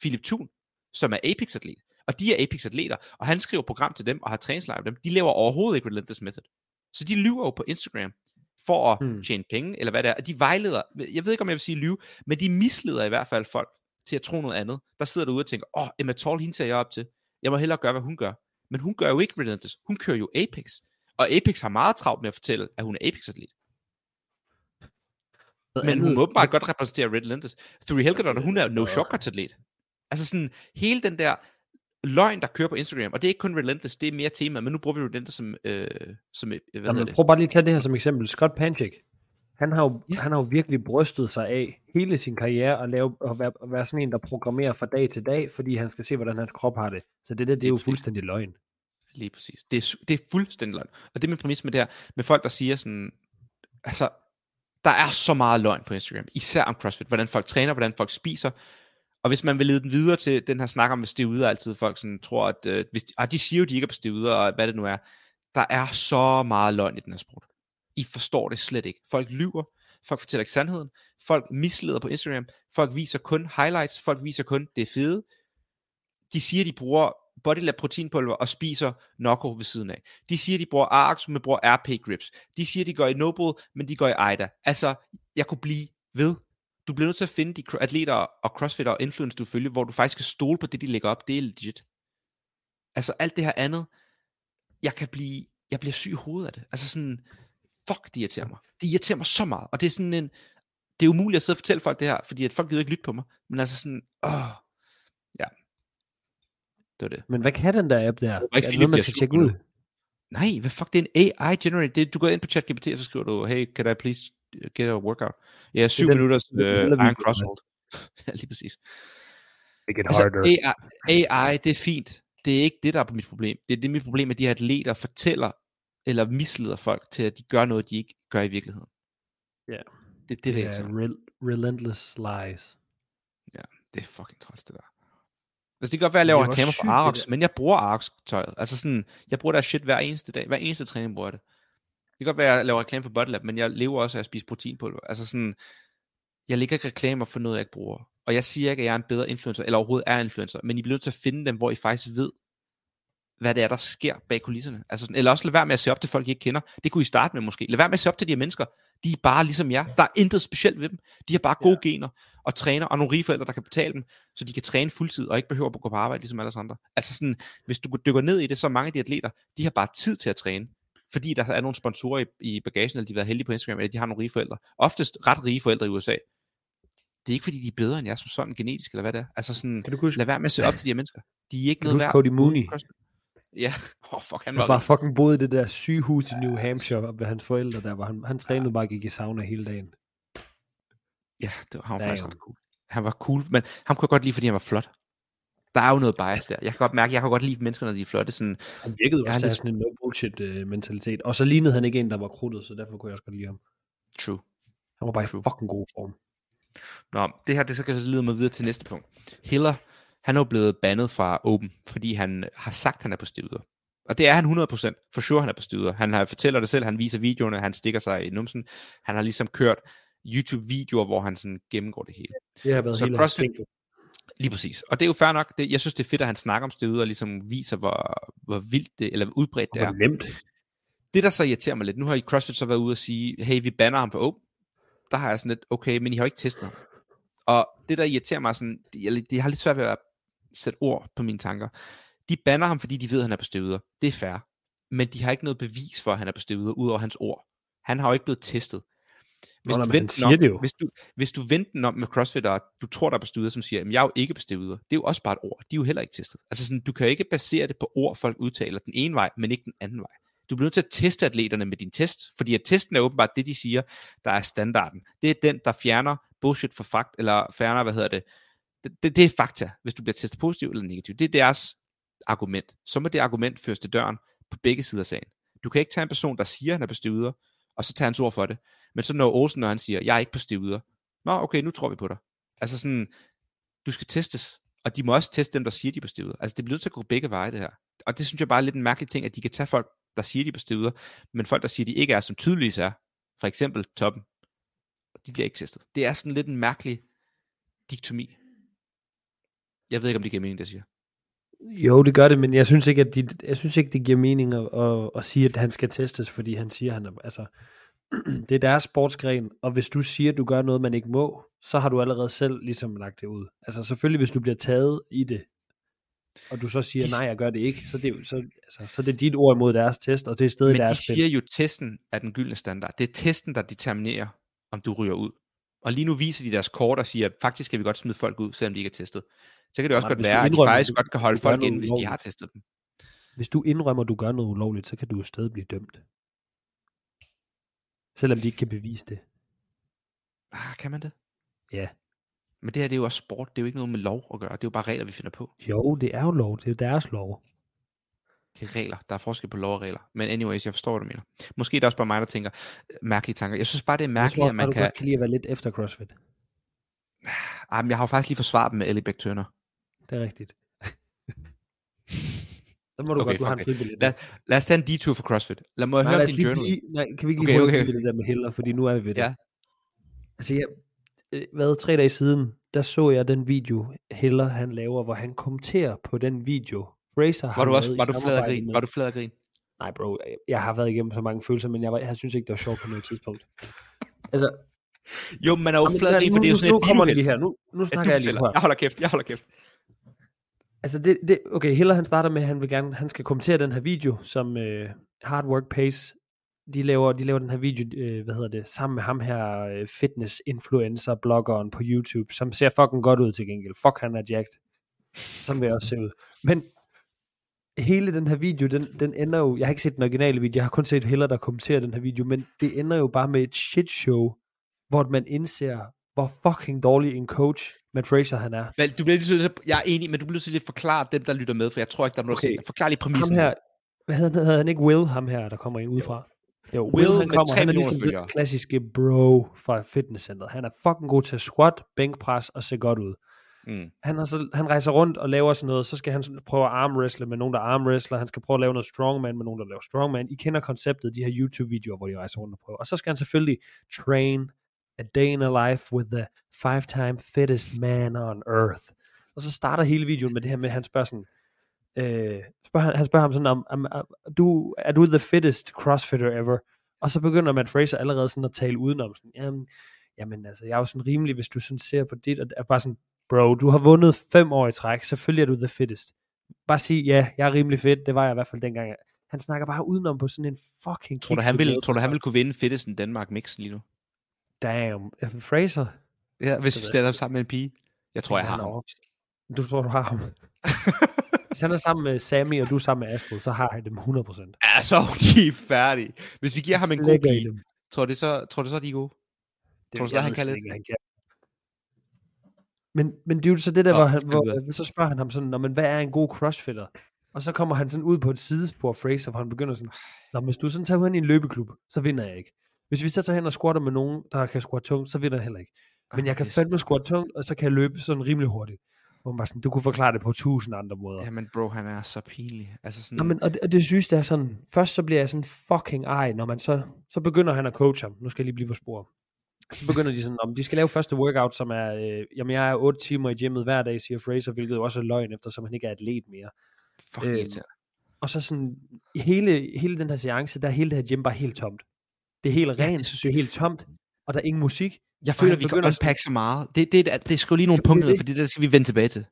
Philip Thun, som er Apex-atlet, og de er Apex-atleter, og han skriver program til dem, og har træningslejr med dem, de laver overhovedet ikke Relentless Method. Så de lyver jo på Instagram, for at Hmm. tjene penge, eller hvad det er. De vejleder, jeg ved ikke om jeg vil sige lyve, men de misleder i hvert fald folk til at tro noget andet. Der sidder derude og tænker, åh, oh, Emma Tall, hende ser jeg op til. Jeg må hellere gøre, hvad hun gør. Men hun gør jo ikke Relentless. Hun kører jo Apex. Og Apex har meget travlt med at fortælle, at hun er Apex-atlet. Men hun må åbenbart godt repræsentere Relentless. Thuri Helgedot, hun er jo no shortcuts-atlet. Altså sådan, hele den der løgn, der kører på Instagram, og det er ikke kun Relentless, det er mere tema, men nu bruger vi Relentless som, øh, som øh, hvad Jamen, det? prøv bare lige at tage det her som eksempel. Scott Panchik, han har, jo, Ja. han har jo virkelig brystet sig af hele sin karriere at, lave, at, være, at være sådan en, der programmerer fra dag til dag, fordi han skal se, hvordan hans krop har det. Så det der, det er jo fuldstændig løgn. Lige præcis. Det er, det er fuldstændig løgn. Og det er min præmis med det her, med folk, der siger sådan, altså, der er så meget løgn på Instagram, især om CrossFit, hvordan folk træner, hvordan folk spiser, og hvis man vil lede den videre til den her snak om steroider, altid folk sådan tror, at øh, hvis de, ah, de siger jo, de ikke er på steroider, og hvad det nu er, der er så meget løgn i den her sport. I forstår det slet ikke. Folk lyver, folk fortæller ikke sandheden, folk misleder på Instagram, folk viser kun highlights, folk viser kun det fede, de siger, de bruger Bodylab proteinpulver og spiser Nocco ved siden af. De siger, de bruger ARX, men bruger RP grips. De siger, de går i Noble, men de går i Ida. Altså, jeg kunne blive ved. Du bliver nødt til at finde de atleter og crossfitter og influencer, du følger, hvor du faktisk kan stole på det, de lægger op. Det er legit. Altså, alt det her andet, jeg kan blive, jeg bliver syg i hovedet af det. Altså sådan, fuck, det irriterer mig. Det irriterer mig så meget. Og det er sådan en, det er umuligt at sidde og fortælle folk det her, fordi at folk gider ikke lytte på mig. Men altså sådan, åh, ja. Det var det. Men hvad kan den der app der? ikke, er det Philip noget, man skal tjekke ud? det. Nej, hvad fuck, det er en AI-generated. Det, du går ind på ChatGPT, og så skriver du, hey, can I please get a workout? Ja, syv den- minutters der iron video, cross man. hold. ja, lige præcis. Make it Altså, AI, AI, det er fint. Det er ikke det, der er på mit problem. Det er det, mit problem, at de her atleter fortæller eller misleder folk til, at de gør noget, de ikke gør i virkeligheden. Ja. Det er det, det, det er, er det, rel- relentless lies. det er fucking træls, det der. Altså, det kan godt være, at jeg laver reklamer sygt, for der. men jeg bruger Arox-tøjet. Altså sådan, jeg bruger deres shit hver eneste dag. Hver eneste træning bruger jeg det. Det kan godt være, at jeg laver reklame for Bodylab, men jeg lever også af at spise proteinpulver. Altså sådan, jeg lægger ikke reklamer for noget, jeg ikke bruger. Og jeg siger ikke, at jeg er en bedre influencer, eller overhovedet er influencer, men I bliver nødt til at finde dem, hvor I faktisk ved, hvad det er, der sker bag kulisserne. Altså sådan, eller også lad være med at se op til folk, I ikke kender. Det kunne I starte med måske. Lad være med at se op til de her mennesker. De er bare ligesom jer. Der er intet specielt ved dem. De har bare gode ja. gener og træner, og nogle rige forældre, der kan betale dem, så de kan træne fuldtid, og ikke behøver at gå på arbejde, ligesom alle andre. Altså sådan, hvis du dykker ned i det, så mange af de atleter, de har bare tid til at træne, fordi der er nogle sponsorer i, i bagagen, eller de har været heldige på Instagram, eller de har nogle rige forældre. Oftest ret rige forældre i USA. Det er ikke fordi, de er bedre end jer som sådan genetisk, eller hvad det er. Altså sådan, Kan du huske, lad være med at se op til de her mennesker. De er ikke Kan noget værd. Cody Mooney? Ja, åh oh, fuck, han han var bare fucking boede i det der sygehus i New Hampshire ved hans forældre der, hvor han, han trænede bare og gik i sauna hele dagen. Ja, det var, han var faktisk Damn. ret cool. Han var cool, men ham kunne jeg godt lide, fordi han var flot. Der er jo noget bias der. Jeg kan godt mærke, jeg kan godt lide mennesker, når de er flotte. Sådan, Han virkede også lidt- sådan en no bullshit øh, mentalitet. Og så lignede han ikke en, der var krudtet, så derfor kunne jeg også godt lide ham. true. Han var bare True. i fucking god form. Nå, det her, det så kan så lede mig videre til næste punkt. Hiller, han er jo blevet bandet fra Open, fordi han har sagt, han er på stivider. Og det er han 100%. For sure, han er på stivider. Han har, fortæller det selv, han viser videoerne, han stikker sig i numsen. Han har ligesom kørt YouTube-videoer, hvor han sådan gennemgår det hele. Det har været Så hele CrossFit-. Lige præcis. Og det er jo fair nok. Det, jeg synes, det er fedt, at han snakker om stedet og ligesom viser, hvor, hvor vildt det, eller udbredt det er. nemt. Det, der så irriterer mig lidt, nu har I CrossFit så været ude og sige, hey, vi banner ham for åb. Der har jeg sådan lidt, okay, men I har ikke testet ham. Og det, der irriterer mig sådan, jeg, jeg har lidt svært ved at sætte ord på mine tanker. De banner ham, fordi de ved, at han er på støveder. Det er fair. Men de har ikke noget bevis for, at han er på støveder, ud over hans ord. Han har jo ikke blevet testet. Hvis Nå, du, siger om, det jo. Hvis du, hvis du vendte den om med CrossFit, og du tror, der er på støveder, som siger, at jeg er jo ikke på støveder. Det er jo også bare et ord. De er jo heller ikke testet. Altså sådan, du kan jo ikke basere det på ord, folk udtaler den ene vej, men ikke den anden vej. Du bliver nødt til at teste atleterne med din test, fordi at testen er åbenbart det, de siger, der er standarden. Det er den, der fjerner bullshit for fakt, eller fjerner, hvad hedder det, det, det, det er fakta, hvis du bliver testet positiv eller negativ. Det er deres argument. Så må det argument føres til døren på begge sider af sagen. Du kan ikke tage en person, der siger, at han er på stivider, og så tage hans ord for det. Men så når Olsen, når han siger, jeg er ikke på stivider. Nå, okay, nu tror vi på dig. Altså sådan, du skal testes. Og de må også teste dem, der siger, de er på stivider. Altså det bliver nødt til at gå begge veje, det her. Og det synes jeg bare er lidt en mærkelig ting, at de kan tage folk, der siger, de er på stivider, men folk, der siger, de ikke er, som tydeligvis er, for eksempel toppen, de bliver ikke testet. Det er sådan lidt en mærkelig diktomi. Jeg ved ikke, om det giver mening, det jeg siger. Jo, det gør det, men jeg synes ikke, at de, jeg synes ikke det giver mening at, at, at sige, at han skal testes, fordi han siger, at han er, altså, det er deres sportsgren, og hvis du siger, at du gør noget, man ikke må, så har du allerede selv ligesom lagt det ud. Altså selvfølgelig, hvis du bliver taget i det, og du så siger, De- nej, jeg gør det ikke, så det, er så, altså, så det er dit ord imod deres test, og det er stadig Men deres de siger jo, at testen er den gyldne standard. Det er testen, der determinerer, om du ryger ud. Og lige nu viser de deres kort og siger, at faktisk kan vi godt smide folk ud, selvom de ikke er testet. Så kan det også Nej, godt være, at de faktisk du- godt kan holde folk inde, hvis de har testet dem. Hvis du indrømmer, at du gør noget ulovligt, så kan du jo stadig blive dømt. Selvom de ikke kan bevise det. Ah, kan man det? Ja. Men det her, det er jo også sport. Det er jo ikke noget med lov at gøre. Det er jo bare regler, vi finder på. Jo, det er jo lov. Det er jo deres lov. Det er regler. Der er forskel på lov og regler. Men anyways, jeg forstår, hvad du mener. Måske er det også bare mig, der tænker øh, mærkelige tanker. Jeg synes bare, det er Jeg mærkeligt, tror at man du kan... godt kan lide at være lidt efter CrossFit. Ah, men jeg har jo faktisk lige forsvaret dem med Ellie Beck Turner. Det er rigtigt. Så må du Okay, godt, du har en fribillet. Lad, lad os tage en detur for CrossFit. Lad mig Nej, høre din lige journal. blive- nej, kan vi ikke Okay, lige okay, okay, det der med Hiller, fordi nu er vi ved det. Ja. Altså, jeg, øh, hvad, tre dage siden, der så jeg den video, Hiller han laver, hvor han kommenterer på den video. Racer har Var du også var du flad af samarbejde grin? med- Var du flad af grin? Nej, bro, jeg- jeg har været igennem så mange følelser, men jeg, var, jeg synes ikke, det var sjovt på noget tidspunkt. Altså, Jo, man er jo jamen, flad af grin, nu, for det er jo nu, sådan nu et kommer det lige her. Nu, nu Ja, snakker jeg lige her. Jeg holder kæft, jeg holder kæft. Altså det, det, okay, Hiller han starter med, at han vil gerne, han skal kommentere den her video, som øh, Hard Work Pace, de laver, de laver den her video, øh, hvad hedder det, sammen med ham her, øh, fitness influencer, bloggeren på YouTube, som ser fucking godt ud til gengæld. Fuck, han er jacked. Sådan vil jeg også se ud. Men hele den her video, den, den ender jo, jeg har ikke set den originale video, jeg har kun set Hiller, der kommenterer den her video, men det ender jo bare med et shit show, hvor man indser, hvor fucking dårlig en coach Matt Fraser han er. Vel, du bliver lige så, jeg er enig, men du bliver lige at forklare dem, der lytter med, for jeg tror ikke, der er noget Okay. okay. Forklar lige ham præmissen. her, hvad hedder han, hedder han ikke Will, ham her, der kommer ind udefra? Jo, Will, Will han kommer, han er ligesom følgere. den klassiske bro fra fitnesscenteret. Han er fucking god til squat, bænkpres og se godt ud. Mm. Han, har så, han rejser rundt og laver sådan noget, så skal han prøve at armwrestle med nogen, der armwrestler, han skal prøve at lave noget strongman med nogen, der laver strongman. I kender konceptet, de her YouTube-videoer, hvor de rejser rundt og prøver. Og så skal han selvfølgelig train a day in a life with the five-time fittest man on earth. Og så starter hele videoen med det her med, at han spørger sådan, øh, spørger, han, spørger ham sådan om, om, om du, er du the fittest crossfitter ever? Og så begynder Matt Fraser allerede sådan at tale udenom, sådan, jamen, jamen altså, jeg er jo sådan rimelig, hvis du sådan ser på dit, og er bare sådan, bro, du har vundet fem år i træk, selvfølgelig er du the fittest. Bare sig, ja, jeg er rimelig fedt, det var jeg i hvert fald dengang. Han snakker bare udenom på sådan en fucking Tror du, han vil, tror du, han vil kunne vinde Fittesten Danmark mix lige nu? Damn, Fraser? Ja, hvis vi stiller sammen med en pige. Jeg tror, jeg har ham. Du tror, du har ham. Hvis han er sammen med Sammy, og du er sammen med Astrid, så har han dem 100%. Ja, så er de færdige. Hvis vi giver ham en god pige, tror du så, tror du så, de er gode? Det, Tror du så, han kan ikke, han kan. Men, men det er jo så det der, Nå, hvor, han, hvor så spørger han ham sådan, Nå, men hvad er en god crossfitter? Og så kommer han sådan ud på et sidespor, Fraser, hvor han begynder sådan, Nå, hvis du sådan tager ud i en løbeklub, så vinder jeg ikke. Hvis vi så tager hen og squatter med nogen, der kan squatte tungt, så vinder jeg heller ikke. Men jeg kan fandme squatte tungt, og så kan jeg løbe sådan rimelig hurtigt. Hvor man bare sådan, du kunne forklare det på tusind andre måder. Jamen bro, han er så pinlig. Altså sådan, Nå, men, og, det, og det synes det er sådan, først så bliver jeg sådan fucking ej, når man så, så begynder han at coache ham. Nu skal jeg lige blive på spor. Så begynder de sådan, om de skal lave første workout, som er, øh, jamen jeg er 8 timer i gymmet hver dag, siger Fraser, hvilket jo også er løgn, eftersom han ikke er atlet mere. Øhm, irriterende. Og så sådan, hele, hele den her seance, der er hele det her gym bare helt tomt. Det er helt Ja, rent, det synes det er helt tomt, og der er ingen musik. Jeg føler, vi kan unpack så meget. Det, det, det, det skriver lige nogle er punkter, ned, det. fordi det skal vi vende tilbage til.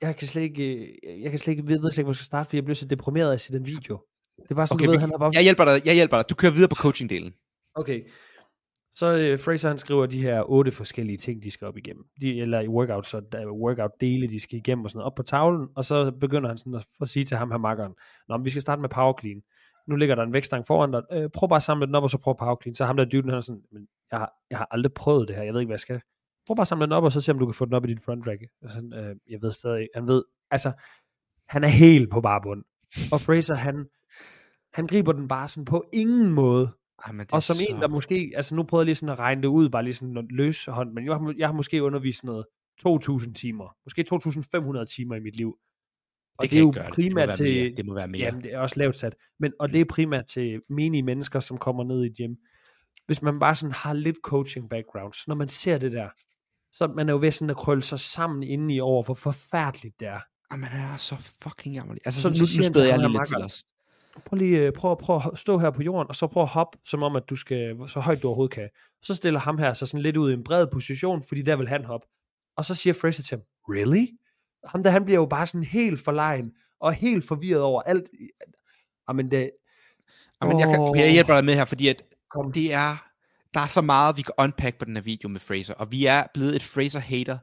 Jeg kan slet ikke, øh, jeg kan slet ikke, ved, ved slet ikke, hvor jeg skal starte, for jeg blev så deprimeret af at se den video. Det var sådan, Okay, du ved, han har bare Jeg hjælper dig, jeg hjælper dig. Du kører videre på coaching-delen. Okay. Så øh, Fraser han skriver de her otte forskellige ting, de skal op igennem. De, eller i workouts, så der er workout dele, de skal igennem og sådan noget, op på tavlen, og så begynder han sådan at, at sige til ham her makkeren, Nå, men vi skal starte med power clean. Nu ligger der en vægtstang foran dig. Øh, prøv bare at samle den op, og så prøv power clean. Så ham der dyden, han er sådan, men jeg har, jeg har aldrig prøvet det her, jeg ved ikke, hvad jeg skal. Prøv bare at samle den op, og så se, om du kan få den op i dit front rack. Og sådan, øh, jeg ved stadig, han ved, altså, han er helt på bare bund. Og Fraser, han, han griber den bare sådan på ingen måde. Ej, men det Og som så... en, der måske, altså nu prøvede jeg lige sådan at regne det ud, bare lige sådan løs hånd, men jeg har, jeg har måske undervist noget 2.000 timer, måske 2.500 timer i mit liv. Og det, kan er jo det. Det primært til, mere. Det må være mere. jamen det er også lavt sat, men, og det er primært til menige mennesker, som kommer ned i gym. Hvis man bare sådan har lidt coaching background, så når man ser det der, så man er jo ved sådan at krølle sig sammen indeni over, hvor forfærdeligt det er. Ej, men han er så fucking jammerlig. Altså, Så- nu, nu spæder jeg lige lidt til os. prøv lige øh, prøv, prøv at stå her på jorden, og så prøv at hoppe, som om at du skal, så højt du overhovedet kan. Så stiller ham her så sådan lidt ud i en bred position, fordi der vil han hoppe. Og så siger Fraser til ham, really? Ham der, han bliver jo bare sådan helt forlegen, og helt forvirret over alt. Jamen det, Ej, men jeg, kan, okay, jeg hjælper dig med her, fordi at kom. det er, der er så meget, vi kan unpack på den her video med Fraser, og vi er blevet et Fraser-hater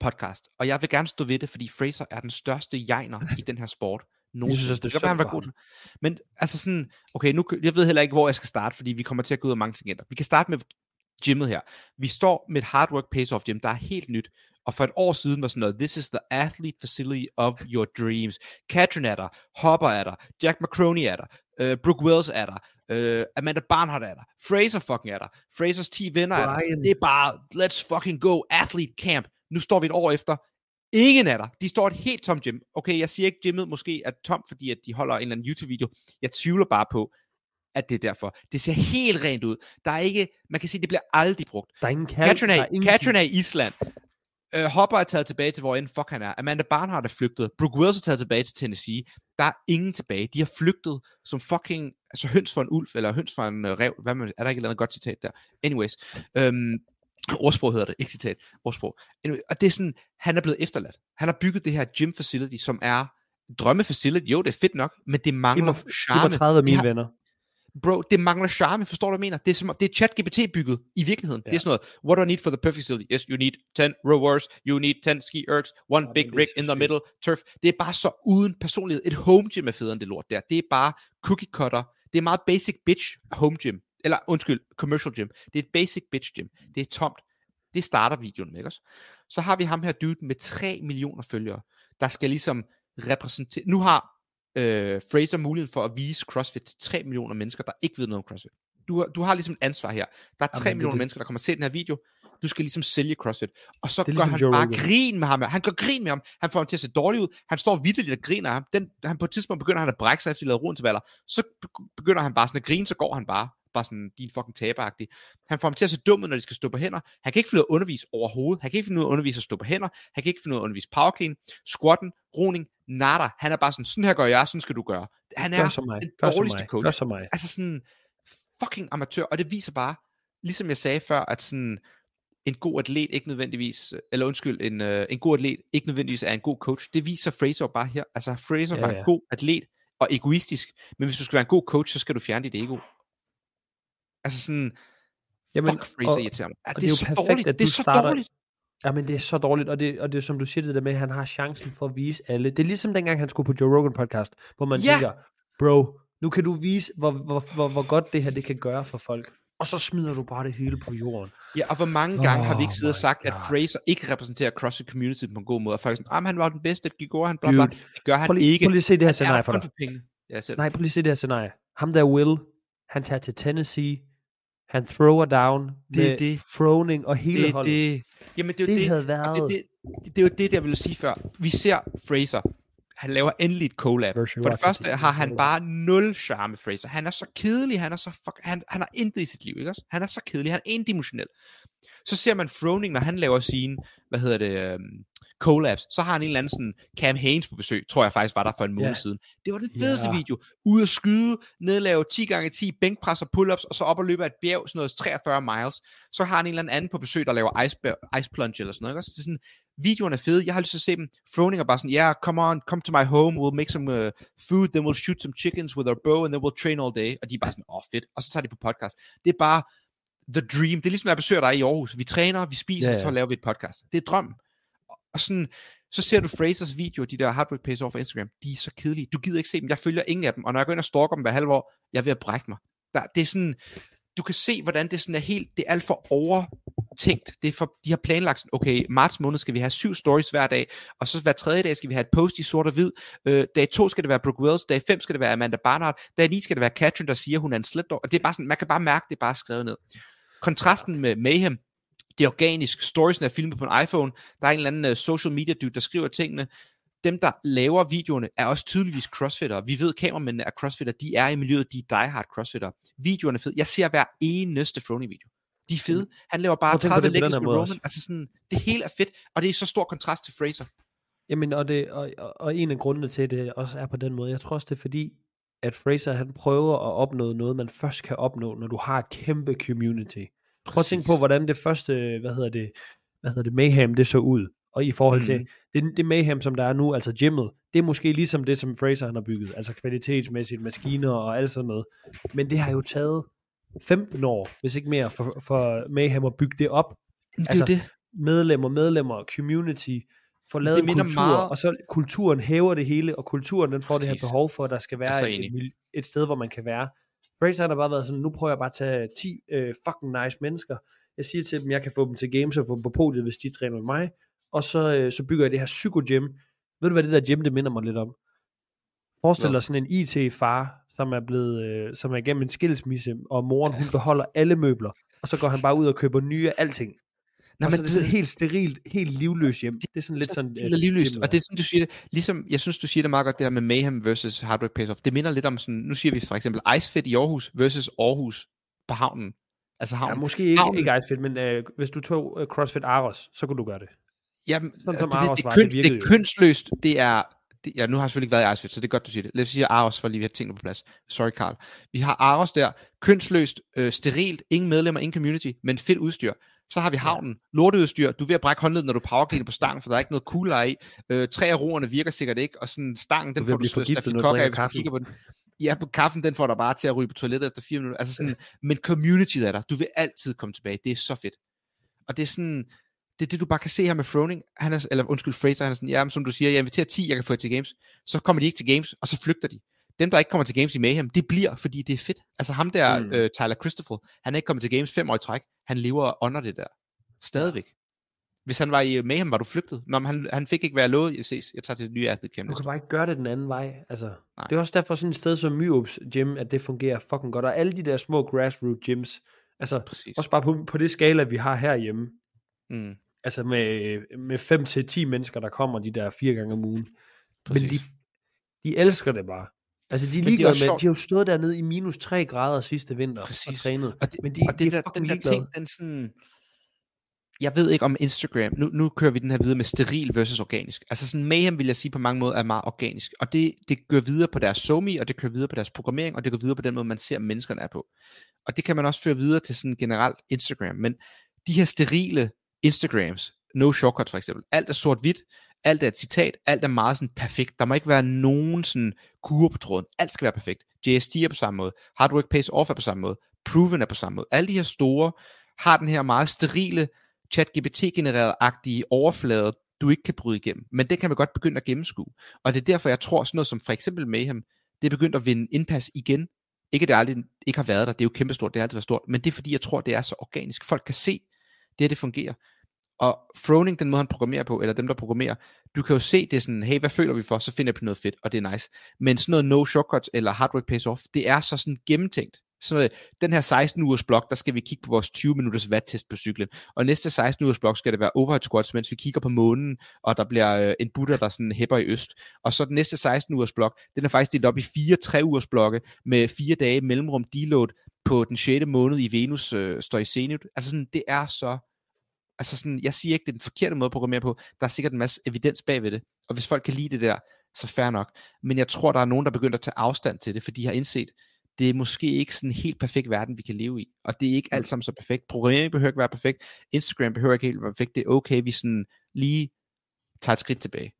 podcast, og jeg vil gerne stå ved det, fordi Fraser er den største jegner i den her sport. Nogen synes også, det er være, han god Men altså sådan, okay, nu, jeg ved heller ikke, hvor jeg skal starte, fordi vi kommer til at gå ud af mange tangenter. Vi kan starte med gymmet her. Vi står med et hard work pace off gym, der er helt nyt, og for et år siden var sådan noget, this is the athlete facility of your dreams. Katrin er der, Hopper er der, Jack McCroney er der, uh, Brooke Wells er der, uh, Amanda Barnhart er der, Fraser fucking er der, Frasers 10 venner er der. Brian. Det er bare, let's fucking go, athlete camp. Nu står vi et år efter, ingen er der. De står et helt tomt gym. Okay, jeg siger ikke, gymmet måske er tomt, fordi at de holder en eller anden YouTube-video. Jeg tvivler bare på, at det er derfor. Det ser helt rent ud. Der er ikke, man kan sige, det bliver aldrig brugt. Der er ingen kald, Katrin er, er ingen Katrin er i Island. Uh, Hopper er taget tilbage til, hvor end fuck han er. Amanda Barnhart er flygtet. Brooke Wills er taget tilbage til Tennessee. Der er ingen tilbage. De har flygtet som fucking, altså høns for en ulv, eller høns for en uh, rev. Hvad man, er der ikke et eller andet godt citat der? Anyways. Um, ordsprog hedder det, ikke citat. Ordsprog. Anyway, og det er sådan, han er blevet efterladt. Han har bygget det her gym facility, som er drømmefacility. Jo, det er fedt nok, men det De mangler var, de var charme. 30 af mine venner. Bro, det mangler charme, forstår du, hvad jeg mener? Det er, som, om- det er chat-GPT bygget i virkeligheden. Ja. Det Ja. er sådan noget, what do I need for the perfect facility? Yes, you need 10 rowers, you need 10 ski ergs, one Jamen, big det er rig in the middle, turf. Det er bare så uden personlighed. Et home gym er federe end det lort der. Det er bare cookie cutter. Det er meget basic bitch home gym. Eller undskyld, commercial gym. Det er et basic bitch gym. Det er tomt. Det starter videoen med, ikke også? Så har vi ham her dude med 3 millioner følgere, der skal ligesom repræsentere... Nu har øh, Fraser muligheden for at vise CrossFit til 3 millioner mennesker, der ikke ved noget om CrossFit. Du, har- du har ligesom et ansvar her. Der er 3 Jamen, er millioner det- mennesker, der kommer til se den her video. Du skal ligesom sælge CrossFit. Og så Det gør ligesom han Joe bare Rogan. grin med ham. Han gør grin med ham. Han får ham til at se dårlig ud. Han står vildt og griner af ham. Den, han på et tidspunkt begynder han at brække sig efter at lave rointervaller. Så be- begynder han bare sådan at grine, så går han bare. Bare sådan, din fucking taberagtig. Han får ham til at se dum ud, når de skal stå på hænder. Han kan ikke finde ud af at undervise overhovedet. Han kan ikke finde ud af at undervise at stå på hænder. Han kan ikke finde ud af at undervise power clean, squatten, roning, nada. Han er bare sådan, sådan her gør jeg, sådan skal du gøre. Han er Gør som mig. den Gør dårligste mig. coach. Gør som mig. Altså sådan fucking amatør, og det viser bare, ligesom jeg sagde før, at sådan en god atlet ikke nødvendigvis, eller undskyld, en, øh, en god atlet ikke nødvendigvis er en god coach. Det viser Fraser bare her. Altså Fraser Ja, var ja. en god atlet og egoistisk, men hvis du skal være en god coach, så skal du fjerne dit ego. Altså sådan, Jamen, fuck Fraser og- irriterer mig. Ja, det, det er jo så perfekt, dårligt. at det er du så starter- dårligt. Jamen, det er så dårligt, og det, og det er som du siger det der med, at han har chancen for at vise alle. Det er ligesom dengang, han skulle på Joe Rogan podcast, hvor man Ja. tænker, bro, nu kan du vise, hvor, hvor, hvor, hvor godt det her det kan gøre for folk. Og så smider du bare det hele på jorden. Ja, og hvor mange gange har vi ikke Oh siddet og sagt, at God. Fraser ikke repræsenterer CrossFit Community på en god måde, og folk sådan, ah, men han var den bedste, det går han, bla Det gør han Prøv lige, ikke. prøv lige at se det her er scenarie for dig. penge. Ja. Nej, prøv lige at se det her scenarie. Ham der Will, han tager til Tennessee, han thrower down Det med det. Froning og hele det, holdet. det, jamen det er jo det, det, havde været... det, det, det, det er jo det, jeg ville sige før. Vi ser Fraser. Han laver endelig et collab. Virtual For det første har han bare nul charme, Fraser. Han er så kedelig, han er så fuck, han, han har intet i sit liv, ikke også? Han er så kedelig, han er endimensionel. Så ser man Froning, når han laver sine, hvad hedder det, um, collabs, så har han en eller anden sådan Cam Haynes på besøg, tror jeg faktisk var der for en måned Ja. siden. Det var det fedeste Ja. video. Ude at skyde, nedlave 10 gange 10 bænkpres og pull-ups, og så op og løbe af et bjerg, sådan noget 43 miles. Så har han en eller anden på besøg, der laver ice, ice plunge eller sådan noget. Ikke? også? Det er sådan, videoerne er fede. Jeg har lyst til at se dem. Froning er bare sådan, yeah, come on, come to my home, we'll make some uh, food, then we'll shoot some chickens with our bow, and then we'll train all day. Og de er bare sådan, åh oh, fedt. Og så tager de på podcast. Det er bare the dream. Det er ligesom, når jeg besøger dig i Aarhus. Vi træner, vi spiser, ja, ja. så laver vi et podcast. Det er drømmen. Og- sådan, så ser du Frasers videoer, de der Heartbreak Pays Off på Instagram, de er så kedelige. Du gider ikke se dem. Jeg følger ingen af dem. Og når jeg går ind og stalker dem hver halve år, jeg er ved at brække mig. Der, det er sådan, du kan se, hvordan det sådan er helt, det er alt for overtænkt. Det er for, de har planlagt, sådan, okay, marts måned skal vi have syv stories hver dag, og så hver tredje dag skal vi have et post i sort og hvid. Øh, dag to skal det være Brooke Wells, dag fem skal det være Amanda Barnard, dag ni skal det være Catherine, der siger, hun er en slet. Og det er bare sådan, man kan bare mærke, det er bare skrevet ned. Kontrasten med Mayhem, det er organisk. Storiesen er filmet på en iPhone. Der er en eller anden uh, social media dude, der skriver tingene. Dem, der laver videoerne, er også tydeligvis crossfitter. Vi ved, at kameramændene er crossfitter. De er i miljøet, de er diehard crossfitter. Videoerne er fede. Jeg ser hver eneste Frony-video. De er fede. Han laver bare Prøv at tænke på 30 det på den leggings her med Roman. også. Altså sådan, det hele er fedt, og det er så stor kontrast til Fraser. Jamen, og, det, og, og- en af grundene til, det også er på den måde, jeg tror også, det er fordi, at Fraser, han prøver at opnå noget, man først kan opnå, når du har et kæmpe community. Prøv at tænke på, hvordan det første, hvad hedder det, hvad hedder det, Mayhem, det så ud. Og i forhold til, Mhm. det, det Mayhem, som der er nu, altså gymmet, det er måske ligesom det, som Fraser han har bygget, altså kvalitetsmæssigt, maskiner og alt sådan noget. Men det har jo taget 15 år, hvis ikke mere, for, for Mayhem at bygge det op. Det Altså, det. medlemmer, medlemmer, community, får lavet Det kultur, meget- og så kulturen hæver det hele, og kulturen den får det Præcis. her behov for, at der skal være så et, et sted, hvor man kan være. Fraser han har bare været sådan, nu prøver jeg bare at tage 10 øh, fucking nice mennesker. Jeg siger til dem, jeg kan få dem til games og få dem på podiet, hvis de træner med mig. Og så, øh, så bygger jeg det her psyko-gym. Ved du, hvad det der gym, det minder mig lidt om? Forestil dig sådan en IT-far, som er blevet, øh, som er igennem en skilsmisse, og moren, hun beholder alle møbler. Og så går han bare ud og køber nye af alting. Så men er det sådan helt sterilt, helt livløst hjem. Det er sådan lidt sådan... Eller livløst. Og det er sådan, du siger det. Ligesom, jeg synes, du siger det meget godt, det her med Mayhem versus Pays Off. Det minder lidt om sådan, nu siger vi for eksempel Icefit i Aarhus versus Aarhus på havnen. Altså Ja, havnen. måske ikke, Havnen. ikke Icefit, men øh, hvis du tog øh, CrossFit Aros, så kunne du gøre det. Jamen, Sådan som altså, det, Aros det, var, det, det køn, det, det er kønsløst. Det er, det, ja, nu har jeg selvfølgelig ikke været i Icefit, så det er godt, du siger det. Lad os sige Aros, for lige at have tingene på plads. Sorry, Carl. Vi har Aros der, kønsløst, øh, sterilt, ingen medlemmer, ingen community, men fedt udstyr. Så har vi havnen, lorteudstyr, du er ved at brække håndledet, når du powercleaner på stangen, for der er ikke noget coolere i. Øh, tre af roerne virker sikkert ikke, og sådan stangen, den ved får du du drikker af, hvis du kaffen. kigger på den. Ja, på kaffen, den får dig bare til at ryge på toilettet efter fire minutter. Altså sådan, men community er der. Du vil altid komme tilbage. Det er så fedt. Og det er sådan, det er det, du bare kan se her med Froning, han er, eller undskyld, Fraser, han er sådan, ja, men som du siger, jeg inviterer 10, jeg kan få til games, så kommer de ikke til games, og så flygter de. Dem, der ikke kommer til games i Mayhem, det bliver, fordi det er fedt. Altså ham der, mm. øh, Tyler Christopher, han er ikke kommet til games fem år i træk, han lever under det der. Stadigvæk. Hvis han var i Mayhem, var du flygtet. Nå, men han, han fik ikke være lovet, jeg ses, jeg tager til det nye Athlete Camp. Du kan bare ikke gøre det den anden vej. Altså, Nej. det er også derfor sådan et sted som Myups Gym, at det fungerer fucking godt. Og alle de der små grassroots gyms, altså. Præcis. også bare på, på det skala, vi har herhjemme, Mm, altså med, med 5 til 10 mennesker, der kommer de der fire gange om ugen. Men de, præcis. de elsker det bare. Altså de er ligeglade med, sjovt. de har jo stået dernede i minus 3 grader sidste vinter og Præcis. trænet. Og det, Men de, og de det er der, den der ligeglade. ting, den sådan... Jeg ved ikke om Instagram, nu, nu kører vi den her videre med steril versus organisk. Altså sådan Mayhem vil jeg sige på mange måder er meget organisk. Og det, det gør videre på deres somi, og det kører videre på deres programmering, og det går videre på den måde, man ser menneskerne er på. Og det kan man også føre videre til sådan generelt Instagram. Men de her sterile Instagrams, no shortcuts for eksempel, alt er sort-hvidt, alt er et citat, alt er meget sådan perfekt. Der må ikke være nogen sådan kurve på tråden. Alt skal være perfekt. JST er på samme måde. Hard work pays off er på samme måde. Proven er på samme måde. Alle de her store har den her meget sterile chat-GPT-genererede-agtige overflade, du ikke kan bryde igennem. Men det kan man godt begynde at gennemskue. Og det er derfor, jeg tror sådan noget som for eksempel Mayhem, det er begyndt at vinde indpas igen. Ikke at det aldrig ikke har været der, det er jo kæmpestort, det har altid været stort, men det er fordi, jeg tror, det er så organisk. Folk kan se, det her, det fungerer. Og Froning, den måde han programmerer på, eller dem der programmerer, du kan jo se, det er sådan, hey, hvad føler vi for, så finder jeg på noget fedt, og det er nice. Men sådan noget no shortcuts eller hard work pays off, det er så sådan gennemtænkt. Sådan noget, den her 16 ugers blok, der skal vi kigge på vores 20 minutters watt-test på cyklen. Og næste 16 ugers blok skal det være overhead squats, mens vi kigger på månen, og der bliver øh, en butter, der sådan hæpper i øst. Og så den næste 16 ugers blok, den er faktisk delt op i fire 3 ugers blokke med fire dage mellemrum deload på den 6. måned i Venus øh, står i Zenit. Altså sådan, det er så altså sådan, jeg siger ikke, det er den forkerte måde at programmere på. Der er sikkert en masse evidens bagved det. Og hvis folk kan lide det der, så fair nok. Men jeg tror, der er nogen, der begynder at tage afstand til det, fordi de har indset, det er måske ikke sådan en helt perfekt verden, vi kan leve i. Og det er ikke alt sammen så perfekt. Programmering behøver ikke være perfekt. Instagram behøver ikke helt være perfekt. Det er okay, vi sådan lige tager et skridt tilbage.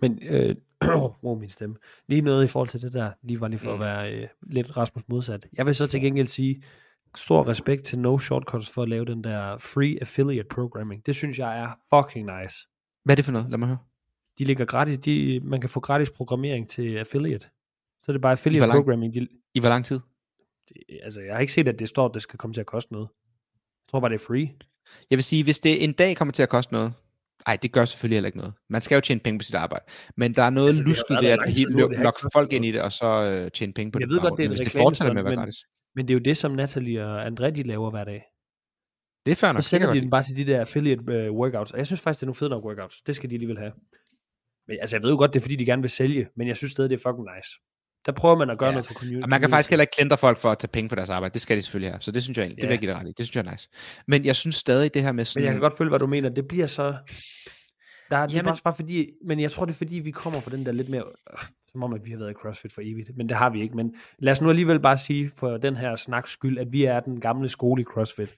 Men, øh, wow, min stemme. Lige noget i forhold til det der, lige var lige for at Mm. være øh, lidt Rasmus modsat. Jeg vil så til gengæld sige, stor respekt til No Shortcuts for at lave den der free affiliate programming. Det synes jeg er fucking nice. Hvad er det for noget? Lad mig høre. De ligger gratis, de, man kan få gratis programmering til affiliate. Så er det bare affiliate hvor lang- programming. De, I hvor lang tid? de, altså, jeg har ikke set, at det står, at det skal komme til at koste noget. Jeg tror bare, det er free. Jeg vil sige, hvis det en dag kommer til at koste noget, Nej, det gør selvfølgelig heller ikke noget. Man skal jo tjene penge på sit arbejde. Men der er noget Altså, det lusket ved at helt det ikke folk ind i det, og så øh, tjene penge på Jeg det. ved godt, det er et hvis det fortsætter med at være gratis. Men det er jo det, som Natalie og André, de laver hver dag. Det er fair Så nok. sender det de den bare til de der affiliate uh, workouts. Og jeg synes faktisk, det er nogle fede nok workouts. Det skal de alligevel have. Men altså, jeg ved jo godt, det er fordi, de gerne vil sælge. Men jeg synes stadig, det er fucking nice. Der prøver man at gøre Ja. noget for community. Og man kan faktisk heller ikke klandre folk for at tage penge på deres arbejde. Det skal de selvfølgelig have. Så det synes jeg egentlig, det vil jeg Ja. give dig ret i. Det synes jeg er nice. Men jeg synes stadig det her med sådan... Men jeg kan godt følge, hvad du mener. Det bliver så... Der, er, det er Jamen- også bare fordi, men jeg tror, det er fordi, vi kommer fra den der lidt mere, som om, at vi har været i CrossFit for evigt, men det har vi ikke. Men lad os nu alligevel bare sige, for den her snaks skyld, at vi er den gamle skole i CrossFit.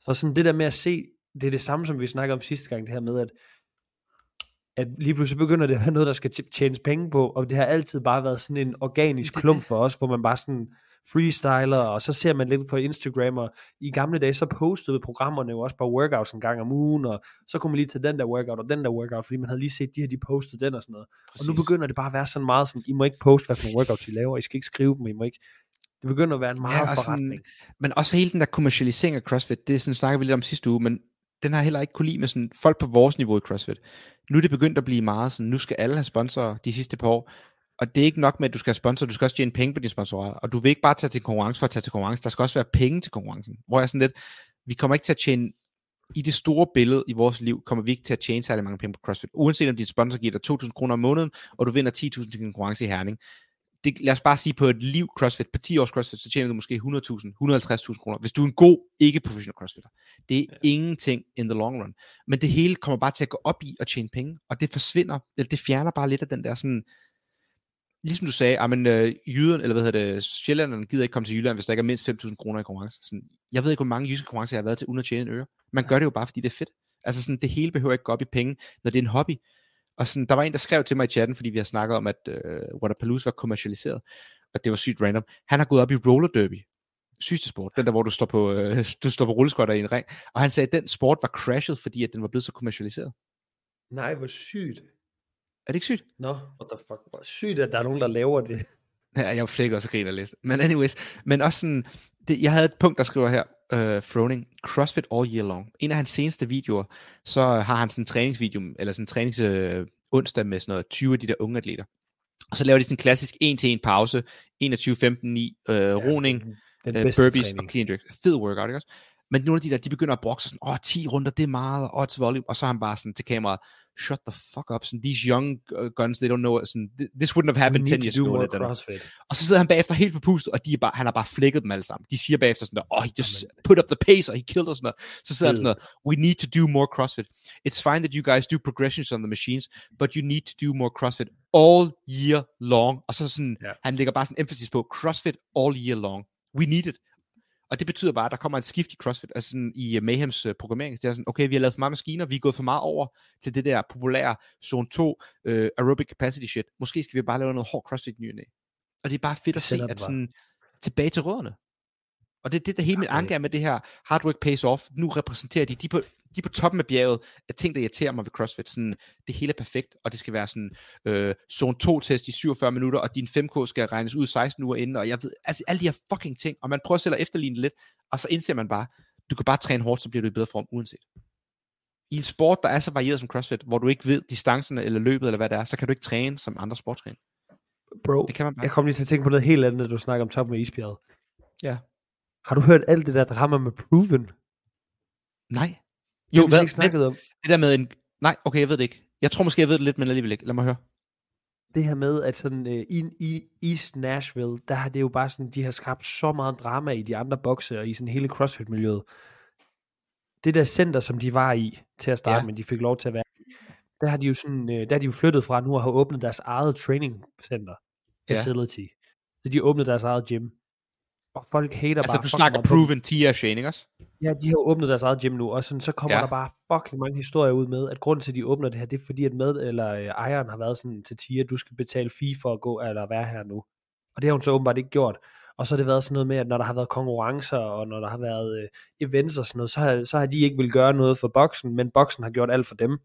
Så sådan det der med at se, det er det samme, som vi snakkede om sidste gang, det her med, at, at lige pludselig begynder det at være noget, der skal tjenes penge på, og det har altid bare været sådan en organisk klump for os, hvor man bare sådan freestyler, og så ser man lidt på Instagram, og i gamle dage, så postede programmerne jo også bare workouts en gang om ugen, og så kunne man lige tage den der workout og den der workout, fordi man havde lige set, de her, de postede den og sådan noget. Og nu begynder det bare at være sådan meget sådan, I må ikke poste, hvad for nogle workouts I laver, I skal ikke skrive dem, I må ikke... Det begynder at være en meget Ja, og sådan- forretning. Men også hele den der kommercialisering af CrossFit, det sådan, snakker vi lidt om sidste uge, men den har heller ikke kunne lide med sådan, folk på vores niveau i CrossFit. Nu er det begyndt at blive meget sådan, nu skal alle have sponsorer de sidste par år, og det er ikke nok med, at du skal have sponsorer, du skal også tjene penge på dine sponsorer, og du vil ikke bare tage til konkurrence for at tage til konkurrence, der skal også være penge til konkurrencen. Hvor jeg sådan lidt, vi kommer ikke til at tjene, i det store billede i vores liv, kommer vi ikke til at tjene særlig mange penge på CrossFit. Uanset om dit sponsor giver dig 2.000 kroner om måneden, og du vinder 10.000 til en konkurrence i Herning. Det, lad os bare sige, på et liv CrossFit, på 10 års CrossFit, så tjener du måske 100.000, 150.000 kroner, hvis du er en god, ikke-professionel CrossFitter. Det er ja. ingenting in the long run. Men det hele kommer bare til at gå op i at tjene penge, og det forsvinder, eller det fjerner bare lidt af den der sådan, ligesom du sagde, at men, øh, jyden, eller hvad hedder det, sjællanderne gider ikke komme til Jylland, hvis der ikke er mindst 5.000 kroner i konkurrence. Sådan, jeg ved ikke, hvor mange jyske konkurrencer jeg har været til, uden at tjene en øre. Man gør det jo bare, fordi det er fedt. Altså sådan, det hele behøver ikke gå op i penge, når det er en hobby. Og sådan, der var en, der skrev til mig i chatten, fordi vi har snakket om, at øh, Waterpalooza var kommercialiseret, og det var sygt random. Han har gået op i roller derby. Sygeste sport. Den der, hvor du står på, øh, du står på rulleskøjter i en ring. Og han sagde, at den sport var crashet, fordi at den var blevet så kommercialiseret. Nej, hvor sygt. Er det ikke sygt? Nå, what the fuck. Hvor sygt, at der er nogen, der laver det. Ja, jeg flækker også griner lidt. Men anyways, men også sådan, det, jeg havde et punkt, der skriver her, øh, Froning, CrossFit all year long. En af hans seneste videoer, så har han sådan en træningsvideo, eller sådan en trænings øh, onsdag med sådan noget 20 af de der unge atleter. Og så laver de sådan en klassisk 1-til-1 pause, 21-15-9, øh, roning, Den, den øh, burpees træning. og clean jerk. Fed workout, ikke også? Men nogle af de der, de begynder at brokse sådan, åh, oh, 10 runder, det er meget, og odds volume, og så er han bare sådan til kameraet, shut the fuck up, sådan, these young uh, guns, they don't know, sådan, this wouldn't have happened 10 need years ago. Og så sidder han bagefter helt forpustet, og de er bare, han har bare flækket dem alle sammen. De siger bagefter sådan oh, he just put up the pace, og he killed us. Sådan. Så sidder han sådan der, we need to do more CrossFit. It's fine that you guys do progressions on the machines, but you need to do more CrossFit all year long. Og så sådan, Ja. han lægger bare sådan emphasis på, CrossFit all year long. We need it. Og det betyder bare, at der kommer et skift i CrossFit, altså sådan i uh, Mayhems uh, programmering. Det er sådan, okay, vi har lavet for mange maskiner, vi er gået for meget over til det der populære zone 2 uh, aerobic capacity shit. Måske skal vi bare lave noget hård CrossFit ny og det er bare fedt at se, at sådan, tilbage til rødderne. Og det er det, der hele Okay. anke er med det her hard work pays off. Nu repræsenterer de, de på, de er på toppen af bjerget af ting, der irriterer mig ved CrossFit. Sådan, det hele er perfekt, og det skal være sådan øh, zone 2 test i 47 minutter, og din 5K skal regnes ud 16 uger inden, og jeg ved, altså alle de her fucking ting, og man prøver selv at efterligne lidt, og så indser man bare, du kan bare træne hårdt, så bliver du i bedre form, uanset. I en sport, der er så varieret som CrossFit, hvor du ikke ved distancerne, eller løbet, eller hvad det er, så kan du ikke træne som andre sportsgrene. Bro, Det kan man bare. jeg kom lige til at tænke på noget helt andet, da du snakker om toppen af isbjerget. Ja. Har du hørt alt det der drama med Proven? Nej. Jo, vi hvad, ikke snakket om. det der med en... Nej, okay, jeg ved det ikke. Jeg tror måske, jeg ved det lidt, men alligevel ikke. Lad mig høre. Det her med, at sådan øh, i, i East Nashville, der har det jo bare sådan, de har skabt så meget drama i de andre bokse og i sådan hele CrossFit-miljøet. Det der center, som de var i til at starte Ja. ja. men de fik lov til at være i, der har de jo sådan, øh, der har de jo flyttet fra nu og har åbnet deres eget training center Ja. facility. Så de har åbnet deres eget gym. Og folk hater Altså, bare du fucking snakker proven Tia Shane, ikke også? Ja, de har åbnet deres eget gym nu, og sådan, så kommer Ja. der bare fucking mange historier ud med, at grunden til, at de åbner det her, det er fordi, at med, eller øh, ejeren har været sådan til Tia, du skal betale fee for at gå, eller være her nu. Og det har hun så åbenbart ikke gjort. Og så har det været sådan noget med, at når der har været konkurrencer, og når der har været øh, events og sådan noget, så har, så har de ikke vil gøre noget for boksen, men boksen har gjort alt for dem.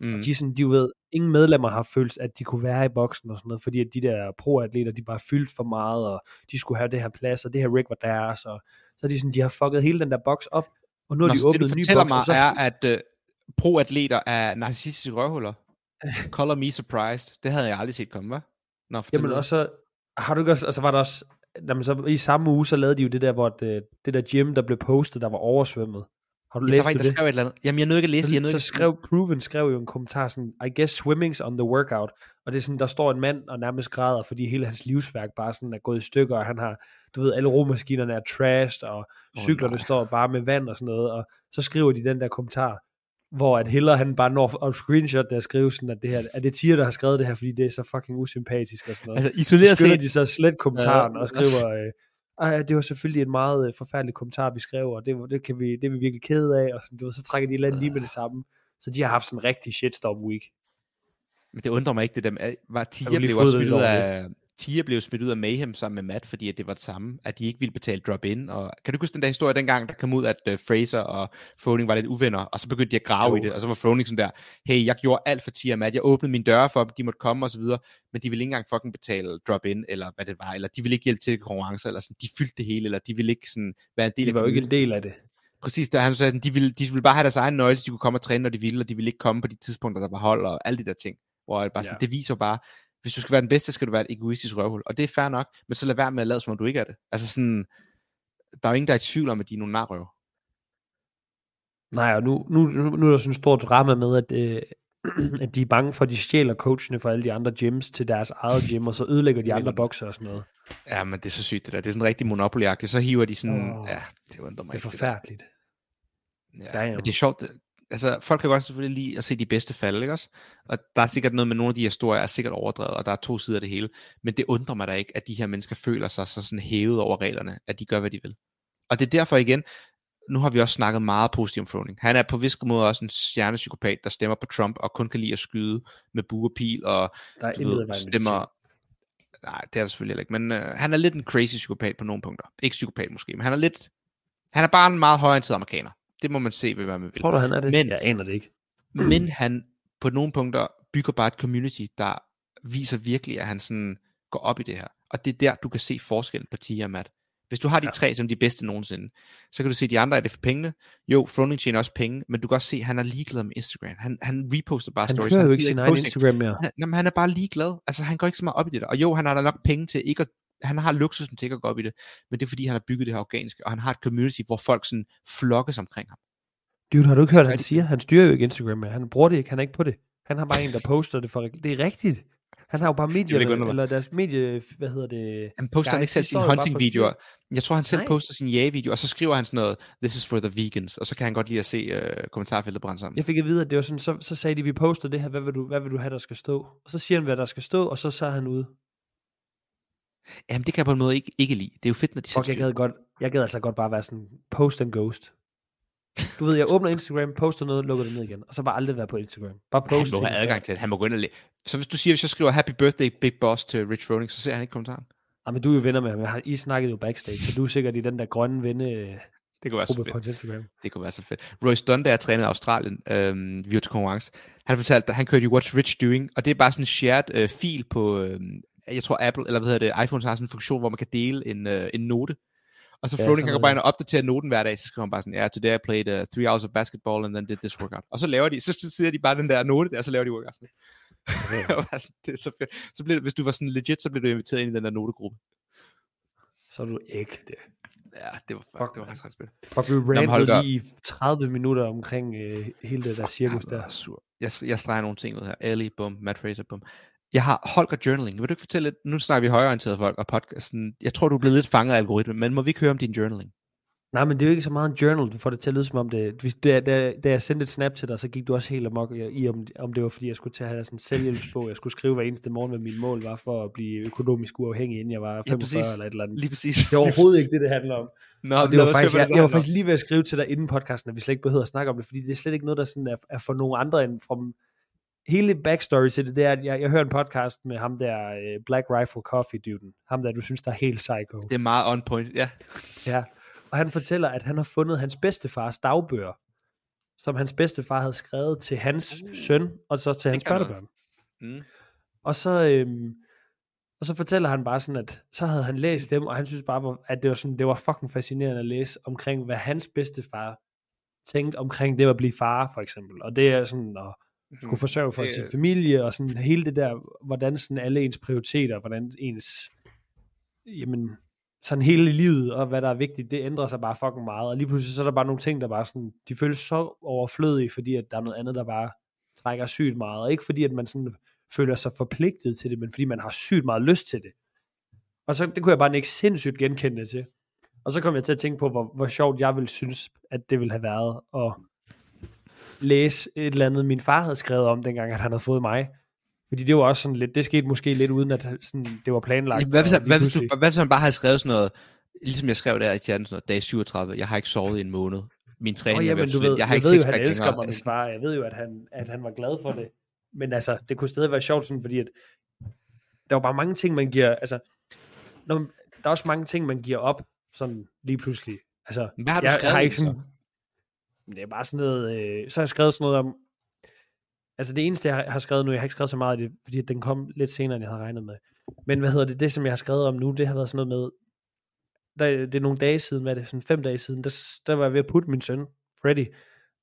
Mm. Og de, sådan, de ved, ingen medlemmer har følt, at de kunne være i boksen og sådan noget, fordi at de der pro-atleter, de bare fyldt for meget, og de skulle have det her plads, og det her rig var deres, og så er de sådan, de har fucket hele den der boks op, og nu har Nå, de det, åbnet du en ny fortæller boks, mig, og så, er, at uh, pro-atleter er narcissistiske røvhuller. Color me surprised. Det havde jeg aldrig set komme, hva'? Nå, Jamen og så har du ikke også, altså var der også, jamen, så i samme uge, så lavede de jo det der, hvor det, det der gym, der blev postet, der var oversvømmet. Har du ja, der læst var en, der det? skrev et eller andet. Jamen, jeg nåede ikke at læse det. Jeg nåede så, ikke så skrev Proven skrev jo en kommentar sådan, I guess swimming's on the workout. Og det er sådan, der står en mand og nærmest græder, fordi hele hans livsværk bare sådan er gået i stykker, og han har, du ved, alle romaskinerne er trashed, og cyklerne nej. står bare med vand og sådan noget, og så skriver de den der kommentar, hvor at Hiller han bare når at screenshot der skriver sådan, at det her, er det Tier, der har skrevet det her, fordi det er så fucking usympatisk og sådan noget. Altså, Så isoleret skynder set, de så slet kommentaren Ja. og skriver, øh, ej, det var selvfølgelig en meget øh, forfærdelig kommentar, vi skrev, og det, det, kan vi, det er vi virkelig kede af, og sådan, du ved, så trækker de et eller andet lige med det samme. Så de har haft sådan en rigtig shitstorm week. Men det undrer mig ikke, det der med, var Tia blev også smidt ud af, Tia blev smidt ud af Mayhem sammen med Matt, fordi at det var det samme, at de ikke ville betale drop-in. Og kan du huske den der historie dengang, der kom ud, at uh, Fraser og Froning var lidt uvenner, og så begyndte de at grave Jo. i det, og så var Froning sådan der, hey, jeg gjorde alt for Tia og Matt, jeg åbnede mine døre for dem, de måtte komme og så videre, men de ville ikke engang fucking betale drop-in, eller hvad det var, eller de ville ikke hjælpe til konkurrencer, eller sådan, de fyldte det hele, eller de ville ikke sådan være en del De af var jo ikke en del af det. Præcis, der han sagde, at de ville, de ville bare have deres egen nøgle, så de kunne komme og træne, når de ville, og de ville ikke komme på de tidspunkter, der var hold, og alle de der ting. Hvor det, bare sådan, Ja. det viser bare, hvis du skal være den bedste, skal du være et egoistisk røvhul. Og det er fair nok, men så lad være med at lade, som om du ikke er det. Altså sådan, der er jo ingen, der er i tvivl om, at de er nogle narrøver. Nej, og nu, nu, nu, er der sådan en stor drama med, at, øh, at de er bange for, at de stjæler coachene fra alle de andre gyms til deres eget gym, og så ødelægger de Det andre bokser og sådan noget. Ja, men det er så sygt det der. Det er sådan rigtig monopoly -agtigt. Så hiver de sådan, Åh. ja, det undrer mig Det er forfærdeligt. der. Ja, Damn. men det er sjovt. Altså, folk kan godt selvfølgelig lide at se de bedste falde, ikke også? Og der er sikkert noget med nogle af de historier, er sikkert overdrevet, og der er to sider af det hele. Men det undrer mig da ikke, at de her mennesker føler sig så sådan hævet over reglerne, at de gør, hvad de vil. Og det er derfor igen, nu har vi også snakket meget positivt om Froning. Han er på vis måde også en stjernepsykopat, der stemmer på Trump, og kun kan lide at skyde med bue og pil, og Der er du ved, stemmer... Nej, det er der selvfølgelig heller ikke, men øh, han er lidt en crazy psykopat på nogle punkter. Ikke psykopat måske, men han er lidt... Han er bare en meget højorienteret amerikaner. Det må man se, hvad man vil. Tror du, han er det? Men- jeg aner det ikke. Men han på nogle punkter bygger bare et community, der viser virkelig, at han sådan går op i det her. Og det er der, du kan se forskellen på Tia og Matt. Hvis du har de Ja. tre som de bedste nogensinde, så kan du se, at de andre er det for pengene. Jo, Froning tjener også penge, men du kan også se, at han er ligeglad med Instagram. Han, han reposter bare Han stories. kører jo ikke sin egen. Instagram mere. Han, jamen, han er bare ligeglad. Altså, han går ikke så meget op i det der. Og jo, han har da nok penge til ikke at han har luksusen til at gå op i det, men det er fordi, han har bygget det her organiske, og han har et community, hvor folk sådan flokkes omkring ham. Dude, har du ikke hørt, hvad han siger? Han styrer jo ikke Instagram mere. Han bruger det ikke. Han er ikke på det. Han har bare en, der poster det for... Det er rigtigt. Han har jo bare ikke medierne, eller deres medie... Hvad hedder det? Han poster han Guys, ikke selv sine hunting-videoer. Jeg tror, han selv Nej. poster sin jage-video, og så skriver han sådan noget, this is for the vegans, og så kan han godt lide at se uh, kommentarfeltet brænde sammen. Jeg fik at vide, at det var sådan, så, så sagde de, vi poster det her, hvad vil, du, hvad vil du have, der skal stå? Og så siger han, hvad der skal stå, og så så han ude. Jamen, det kan jeg på en måde ikke, ikke lide. Det er jo fedt, når de Fuck, jeg gad, godt, jeg gad altså godt bare være sådan, post and ghost. Du ved, jeg åbner Instagram, poster noget, lukker det ned igen, og så bare aldrig være på Instagram. Bare Han post må ting, have adgang til det. Han må gå ind og læ- Så hvis du siger, hvis jeg skriver happy birthday big boss til Rich Froning, så ser han ikke kommentaren. Ah, men du er jo venner med ham. I snakket jo backstage, så du er sikkert i den der grønne venne Det kunne være så fedt. på Instagram. Det kunne være så fedt. Royce Dunn, der er trænet i Australien, øhm, vi var til konkurrence, han fortalte, at han kørte i What's Rich Doing, og det er bare sådan en shared øh, fil på, øh, jeg tror Apple, eller hvad hedder det, iPhone har sådan en funktion, hvor man kan dele en, øh, en note. Og så Ja, ja, Froning sådan kan bare ind og opdatere noten hver dag, så skriver han bare sådan, ja, yeah, today I played uh, three hours of basketball, and then did this workout. Og så laver de, så sidder de bare den der note der, og så laver de workout. Sådan, det er så fedt. Så blev, hvis du var sådan legit, så blev du inviteret ind i den der notegruppe. Så er du ægte. Ja, det var, Fuck, fuck, det var faktisk ret fedt. Og vi rantede lige i 30 minutter omkring øh, hele det der cirkus der. er sur. Jeg, jeg streger nogle ting ud her. Ellie, bum, Matt Fraser, bum. Jeg har Holger Journaling. Vil du ikke fortælle lidt? Nu snakker vi højorienteret folk og podcasten. Jeg tror, du er blevet lidt fanget af algoritmen, men må vi ikke høre om din journaling? Nej, men det er jo ikke så meget en journal, du får det til at lyde som om det... Hvis, da, da, da jeg sendte et snap til dig, så gik du også helt amok i, om, om det var, fordi jeg skulle til at have sådan en selvhjælpsbog. Jeg skulle skrive hver eneste morgen, hvad mit mål var for at blive økonomisk uafhængig, inden jeg var 45 præcis. eller et eller andet. Lige præcis. Det er overhovedet ikke det, det handler om. Nå, Og det lad var os faktisk, jeg, jeg var det faktisk lige ved at skrive til dig inden podcasten, at vi slet ikke behøver at snakke om det, fordi det er slet ikke noget, der sådan er, er for nogen andre end fra hele backstory til det, det er, at jeg, jeg hører en podcast med ham der, øh, Black Rifle Coffee Duden, ham der, du synes, der er helt psycho. Det er meget on point, ja. Ja, og han fortæller, at han har fundet hans bedstefars dagbøger, som hans bedstefar havde skrevet til hans Uh, søn, og så til hans børnebørn. Mm. Og så, øhm, og så fortæller han bare sådan, at så havde han læst dem, og han synes bare, at det var, sådan, det var fucking fascinerende at læse omkring, hvad hans bedstefar tænkte omkring det at blive far, for eksempel. Og det er sådan at skulle forsørge for Mm. Det- sin familie, og sådan hele det der, hvordan sådan alle ens prioriteter, hvordan ens, jamen, sådan hele livet, og hvad der er vigtigt, det ændrer sig bare fucking meget. Og lige pludselig så er der bare nogle ting, der bare sådan, de føles så overflødige, fordi at der er noget andet, der bare trækker sygt meget. Og ikke fordi, at man sådan føler sig forpligtet til det, men fordi man har sygt meget lyst til det. Og så det kunne jeg bare ikke sindssygt genkende til. Og så kom jeg til at tænke på, hvor, hvor sjovt jeg ville synes, at det ville have været at læse et eller andet, min far havde skrevet om, dengang at han havde fået mig. Fordi det var også sådan lidt, det skete måske lidt uden, at sådan, det var planlagt. Hvad hvis, han, hvad, hvis du, hvad hvis han bare havde skrevet sådan noget, ligesom jeg skrev der i chatten, sådan noget, dag 37, jeg har ikke sovet i en måned. Min træning er ved jamen, forsvinde. ved, jeg har jeg ikke ved jo, han elsker mig, min far. Jeg ved jo, at han, at han var glad for det. Men altså, det kunne stadig være sjovt, sådan, fordi at der var bare mange ting, man giver, altså, når, der er også mange ting, man giver op, sådan lige pludselig. Altså, Hvad har du jeg, skrevet har i ikke så? Men det er bare sådan noget, øh, så har jeg skrevet sådan noget om, altså det eneste, jeg har, skrevet nu, jeg har ikke skrevet så meget i det, fordi den kom lidt senere, end jeg havde regnet med. Men hvad hedder det, det som jeg har skrevet om nu, det har været sådan noget med, der, det er nogle dage siden, hvad er det, sådan fem dage siden, der, der var jeg ved at putte min søn, Freddy,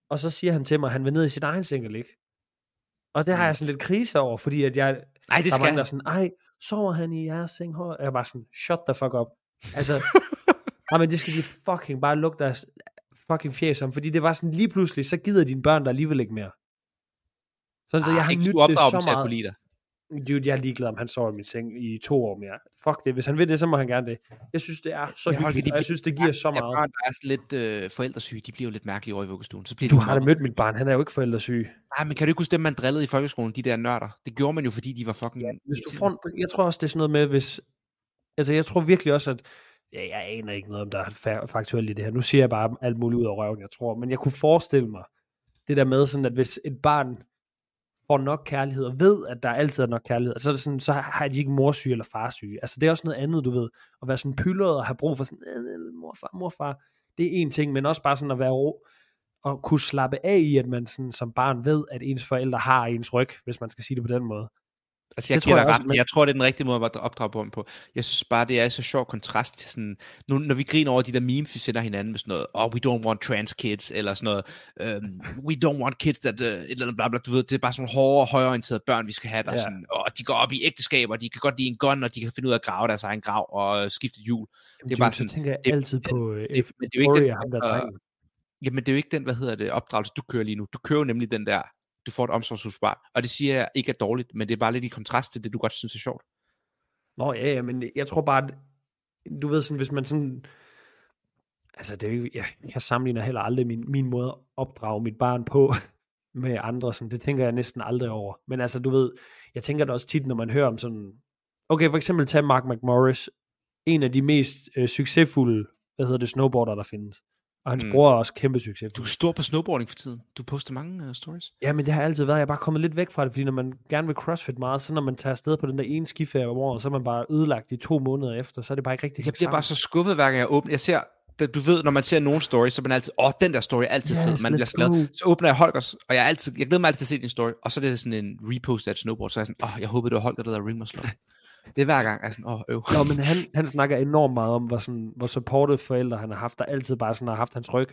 og så siger han til mig, at han vil ned i sit egen seng og ligge. Og det har Mm. jeg sådan lidt krise over, fordi at jeg, Nej, det skal mange, der er sådan, ej, sover han i jeres seng? Hår? Jeg bare sådan, shut the fuck up. Altså, nej, men det skal de fucking bare lukke deres fucking fjes om, fordi det var sådan, lige pludselig, så gider dine børn der alligevel ikke mere. Sådan, så jeg har Ah, ikke nydt du det så til meget. dig. Dude, jeg er ligeglad, om han sover i min seng i to år mere. Fuck det. Hvis han vil det, så må han gerne det. Jeg synes, det er så Holger, hyggeligt, de og jeg synes, det giver så meget. børn, der er lidt øh, forældresyge, de bliver jo lidt mærkelige over i vuggestuen. Så bliver Du har da mødt mit barn, han er jo ikke forældresyg. Nej, men kan du ikke huske dem, man drillede i folkeskolen, de der nørder? Det gjorde man jo, fordi de var fucking... Ja, hvis du får, jeg tror også, det er sådan noget med, hvis... Altså, jeg tror virkelig også, at... Ja, jeg aner ikke noget, om der er faktuelt i det her. Nu siger jeg bare alt muligt ud af røven, jeg tror. Men jeg kunne forestille mig, det der med sådan, at hvis et barn får nok kærlighed, og ved, at der altid er nok kærlighed, så, er det sådan, så har de ikke morsyge eller farsyge. Altså, det er også noget andet, du ved. At være sådan pyldret og have brug for sådan, øh, øh, øh, morfar, morfar. Det er en ting, men også bare sådan at være ro, og kunne slappe af i, at man sådan, som barn ved, at ens forældre har ens ryg, hvis man skal sige det på den måde. Altså, jeg, Det giver tror jeg ret. men- jeg tror, det er den rigtige måde at opdrage på på. Jeg synes bare, det er så sjov kontrast til sådan... Nu, når vi griner over de der memes, vi sender hinanden med sådan noget, oh, we don't want trans kids, eller sådan noget, um, we don't want kids that... Uh, et eller bla, bla, du ved, det er bare sådan hårde, højorienterede børn, vi skal have, der Ja. sådan, og de går op i ægteskaber, de kan godt lide en gun, og de kan finde ud af at grave deres egen grav og skifte hjul. Jamen, Det er bare så sådan- tænker jeg det- altid på øh, det- men det er jo ikke den, der. Jamen, det er jo ikke den, hvad hedder det, opdragelse, du kører lige nu. Du kører jo nemlig den der, du får et omsorgsfuldt. Og det siger jeg ikke er dårligt, men det er bare lidt i kontrast til det, du godt synes er sjovt. Nå ja, ja, men jeg tror bare, at, du ved sådan, hvis man sådan, altså det er jo, jeg, jeg sammenligner heller aldrig min, min måde at opdrage mit barn på med andre, sådan, det tænker jeg næsten aldrig over. Men altså, du ved, jeg tænker det også tit, når man hører om sådan, okay, for eksempel tag Mark McMorris, en af de mest øh, succesfulde, hvad hedder det, snowboarder, der findes. Og hans Mm. bror er også kæmpe succesfuld. Du er stor på snowboarding for tiden. Du poster mange uh, stories. Ja, men det har altid været. Jeg er bare kommet lidt væk fra det, fordi når man gerne vil crossfit meget, så når man tager afsted på den der ene skiferie om året, så er man bare ødelagt i to måneder efter, så er det bare ikke rigtig Jeg bliver bare så skuffet, hver gang jeg åbner. Jeg ser, du ved, når man ser nogle stories, så man altid, åh, den der story er altid Yes, fed. Man bliver glad. Så åbner jeg Holgers, og jeg, altid, jeg glæder mig altid til at se din story, og så er det sådan en repost af et snowboard, så er jeg sådan, åh, jeg håber, det var Holger, der lavede ring. Det er hver gang, er sådan, åh, øv. Nå, men han, han snakker enormt meget om, hvor, sådan, hvor supportive forældre han har haft, der altid bare sådan har haft hans ryg.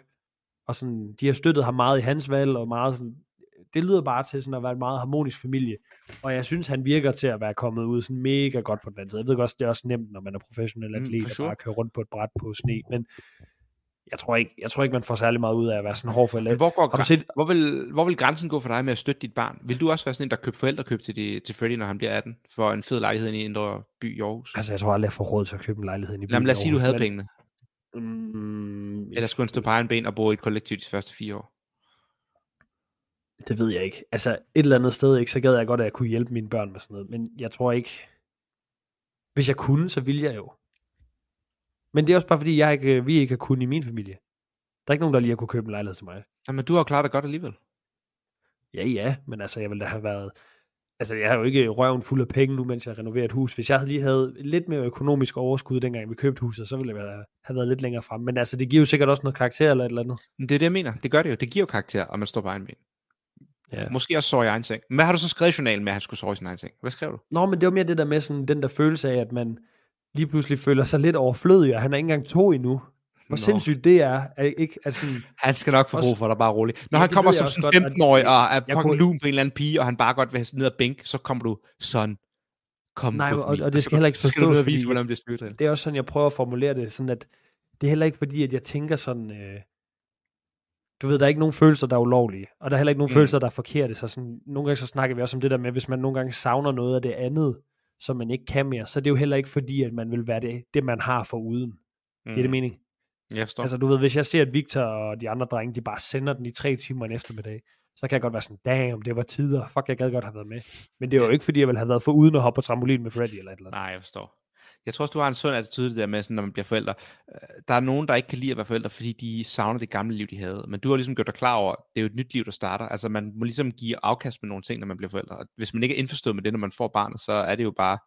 Og sådan, de har støttet ham meget i hans valg, og meget sådan, det lyder bare til sådan at være en meget harmonisk familie, og jeg synes, han virker til at være kommet ud sådan mega godt på den anden side. Jeg ved godt, det er også nemt, når man er professionel Mm, atlet, og sure. bare køre rundt på et bræt på sne, men jeg tror ikke, jeg tror ikke man får særlig meget ud af at være sådan hård for Men hvor, går, set, hvor, vil, hvor vil grænsen gå for dig med at støtte dit barn? Vil du også være sådan en, der køber forældrekøb til, de, til Freddy, når han bliver 18, for en fed lejlighed i Indre By i Aarhus? altså jeg tror aldrig, jeg får råd til at købe en lejlighed i Lad, mig- lad os sige, du havde men, pengene. Mm, Eller skulle han stå på egen ben og bo i et kollektiv de første fire år? Det ved jeg ikke. Altså et eller andet sted, ikke, så gad jeg godt, at jeg kunne hjælpe mine børn med sådan noget. Men jeg tror ikke... Hvis jeg kunne, så ville jeg jo. Men det er også bare fordi, jeg ikke, vi ikke har kunnet i min familie. Der er ikke nogen, der lige har kunne købe en lejlighed til mig. Jamen, du har klaret dig godt alligevel. Ja, ja, men altså, jeg ville da have været... Altså, jeg har jo ikke røven fuld af penge nu, mens jeg renoverer et hus. Hvis jeg lige havde lidt mere økonomisk overskud, dengang vi købte huset, så ville jeg have været lidt længere frem. Men altså, det giver jo sikkert også noget karakter eller et eller andet. Men det er det, jeg mener. Det gør det jo. Det giver jo karakter, om man står på egen ben. Ja. Måske også sove i egen seng. Men hvad har du så skrevet i journalen med, at han skulle sove i sin egen seng? Hvad skrev du? Nå, men det var mere det der med sådan, den der følelse af, at man lige pludselig føler sig lidt overflødig, og han er ikke engang to endnu. Hvor Nå. sindssygt det er, er ikke, at sådan, Han skal nok få brug for dig, bare roligt. Når Ja, han det kommer som også sådan godt, 15-årig og er fucking kunne- lun på en eller anden pige, og han bare godt vil have ned og bænk, så kommer du sådan, kom Nej, på og- og det Så skal heller ikke så skal du forstås, vise, hvordan bliver stødtrænet. det er også sådan, jeg prøver at formulere det, sådan at det er heller ikke fordi, at jeg tænker sådan, øh, du ved, der er ikke nogen følelser, der er ulovlige, og der er heller ikke nogen mm. følelser, der er forkerte, så sådan, nogle gange så snakker vi også om det der med, hvis man nogle gange savner noget af det andet, som man ikke kan mere, så er det jo heller ikke fordi, at man vil være det, det man har for uden. Mm. Det er det mening. Jeg forstår. Altså du ved, hvis jeg ser, at Victor og de andre drenge, de bare sender den i tre timer en eftermiddag, så kan jeg godt være sådan, damn, det var tider, fuck, jeg gad godt have været med. Men det var jo ikke, fordi jeg ville have været for uden at hoppe på trampolin med Freddy eller et eller andet. Nej, jeg forstår. Jeg tror også, du har en sund attitude det der med, sådan, når man bliver forældre. Øh, Der er nogen, der ikke kan lide at være forældre, fordi de savner det gamle liv, de havde. Men du har ligesom gjort dig klar over, at det er jo et nyt liv, der starter. Altså man må ligesom give afkast med nogle ting, når man bliver forældre. Og hvis man ikke er indforstået med det, når man får barnet, så er det jo bare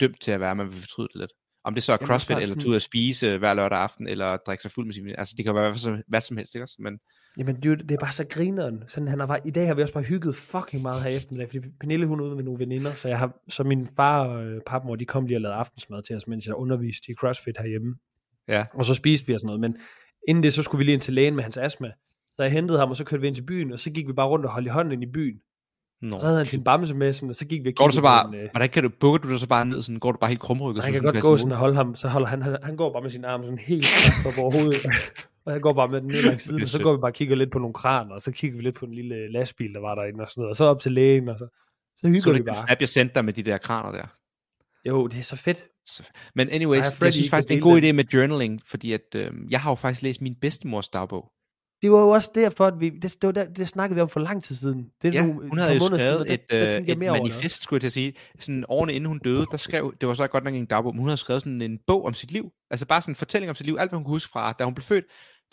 dømt til at være, at man vil fortryde det lidt. Om det så er Jamen, crossfit, bare eller sådan- tage ud at spise hver lørdag aften, eller drikke sig fuld med sin Altså det kan være hvad som, hvad som helst, ikke også? Men Jamen dude, det er bare så grineren. Sådan, han har bare, I dag har vi også bare hygget fucking meget her i eftermiddag, fordi Pernille hun er ude med nogle veninder, så, jeg har, så min far og øh, papmor, de kom lige og lavede aftensmad til os, mens jeg underviste i CrossFit herhjemme. ja, Og så spiste vi og sådan noget, men inden det, så skulle vi lige ind til lægen med hans astma. Så jeg hentede ham, og så kørte vi ind til byen, og så gik vi bare rundt og holdt i hånden ind i byen. Nå. Så havde han sin bamse med, sådan, og så gik vi og Går du så bare, på en, øh, hvordan kan du, bukker du dig så bare ned, sådan, går du bare helt krumrykket? han sådan, kan som godt gå sådan og holde ham, så holder han, han, han går bare med sin arm sådan helt op over hovedet. og jeg går bare med den ned langs siden, Det og så går vi bare og kigger lidt på nogle kraner, og så kigger vi lidt på den lille lastbil, der var derinde og sådan noget, og så op til lægen, og så, så hygger Så vi det bare. snap, jeg sendte dig med de der kraner der. Jo, det er så fedt. Så- Men anyways, Ej, jeg, Freddy synes ikke faktisk, det er en god idé med journaling, fordi at, øh, jeg har jo faktisk læst min bedstemors dagbog. Det var jo også derfor, at vi, det, det, var der, det snakkede vi om for lang tid siden. Det er Ja, nogle- hun havde jo skrevet siden, der, et, der, øh, tænkte jeg et det. manifest, skulle jeg til at sige. Sådan årene inden hun døde, der skrev, det var så godt nok en dagbog, men hun havde skrevet sådan en bog om sit liv. Altså bare sådan en fortælling om sit liv, alt hvad hun kunne huske fra, da hun blev født,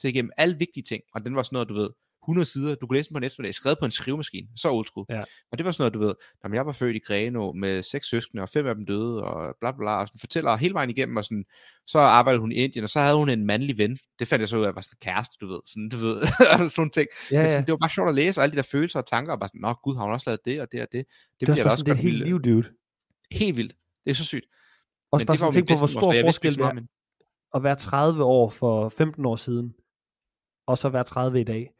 til igennem alle vigtige ting. Og den var sådan noget, du ved, 100 sider, du kunne læse den på en eftermiddag, skrevet på en skrivemaskine, så old school. Ja. Og det var sådan noget, du ved, når jeg var født i Greno med seks søskende, og fem af dem døde, og bla bla bla, og sådan fortæller hele vejen igennem, og sådan, så arbejdede hun i Indien, og så havde hun en mandlig ven. Det fandt jeg så ud af, var sådan en kæreste, du ved, sådan, du ved, sådan nogle ting. Ja, Men ja. sådan, det var bare sjovt at læse, og alle de der følelser og tanker, og bare sådan, nå gud, har hun også lavet det, og det og det. Det, Det er også sådan, det er helt liv, dude. Helt vildt. Det er så sygt. Også Men bare sådan, tænk på, hvor stor forskel det er at være 30 år for 15 år siden, og så være 30 i dag.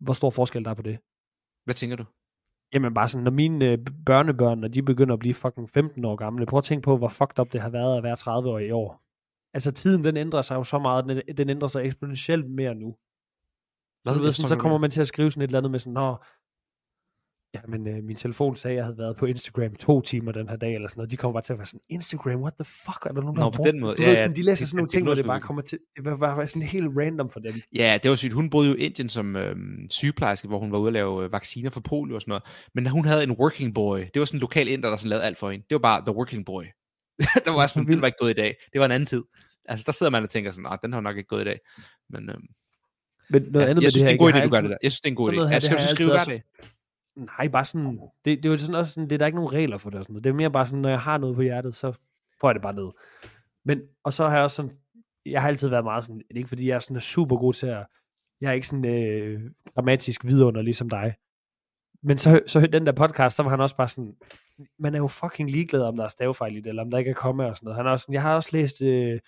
Hvor stor forskel der er på det. Hvad tænker du? Jamen bare sådan, når mine øh, børnebørn, når de begynder at blive fucking 15 år gamle, prøv at tænke på, hvor fucked up det har været at være 30 år i år. Altså tiden, den ændrer sig jo så meget, den, den ændrer sig eksponentielt mere nu. Hvad du ved, sådan, så kommer man til at skrive sådan et eller andet med sådan, Nå, ja, men øh, min telefon sagde, at jeg havde været på Instagram to timer den her dag, eller sådan noget. De kommer bare til at være sådan, Instagram, what the fuck, er der nogen, der Nå, på den det?" måde. Du Ja, ved, ja, sådan, de læser det- sådan nogle ting, hvor det bare kommer til, det var bare sådan helt random for dem. Ja, det var sygt. Hun boede jo i Indien som øhm, sygeplejerske, hvor hun var ude at lave øh, vacciner for polio og sådan noget. Men hun havde en working boy. Det var sådan en lokal inder, der sådan lavede alt for hende. Det var bare the working boy. der var sådan, den var ikke gået i dag. Det var en anden tid. Altså, der sidder man og tænker sådan, nej, den har nok ikke gået i dag. Men øhm, Men noget ja, andet med jeg synes, det her, det er en god idé, du gør det der. Jeg synes, det er en god idé. her, Altså, skal du skrive hver dag? Nej, bare sådan, det, det er jo sådan også sådan, det er der ikke nogen regler for det og sådan noget. Det er mere bare sådan, når jeg har noget på hjertet, så får jeg det bare ned. Men, og så har jeg også sådan, jeg har altid været meget sådan, det er ikke fordi jeg er sådan super god til at, jeg er ikke sådan øh, grammatisk vidunder ligesom dig. Men så, så den der podcast, så var han også bare sådan, man er jo fucking ligeglad, om der er stavefejl i det, eller om der ikke er komma og sådan noget. Han er også sådan, jeg har også læst øh,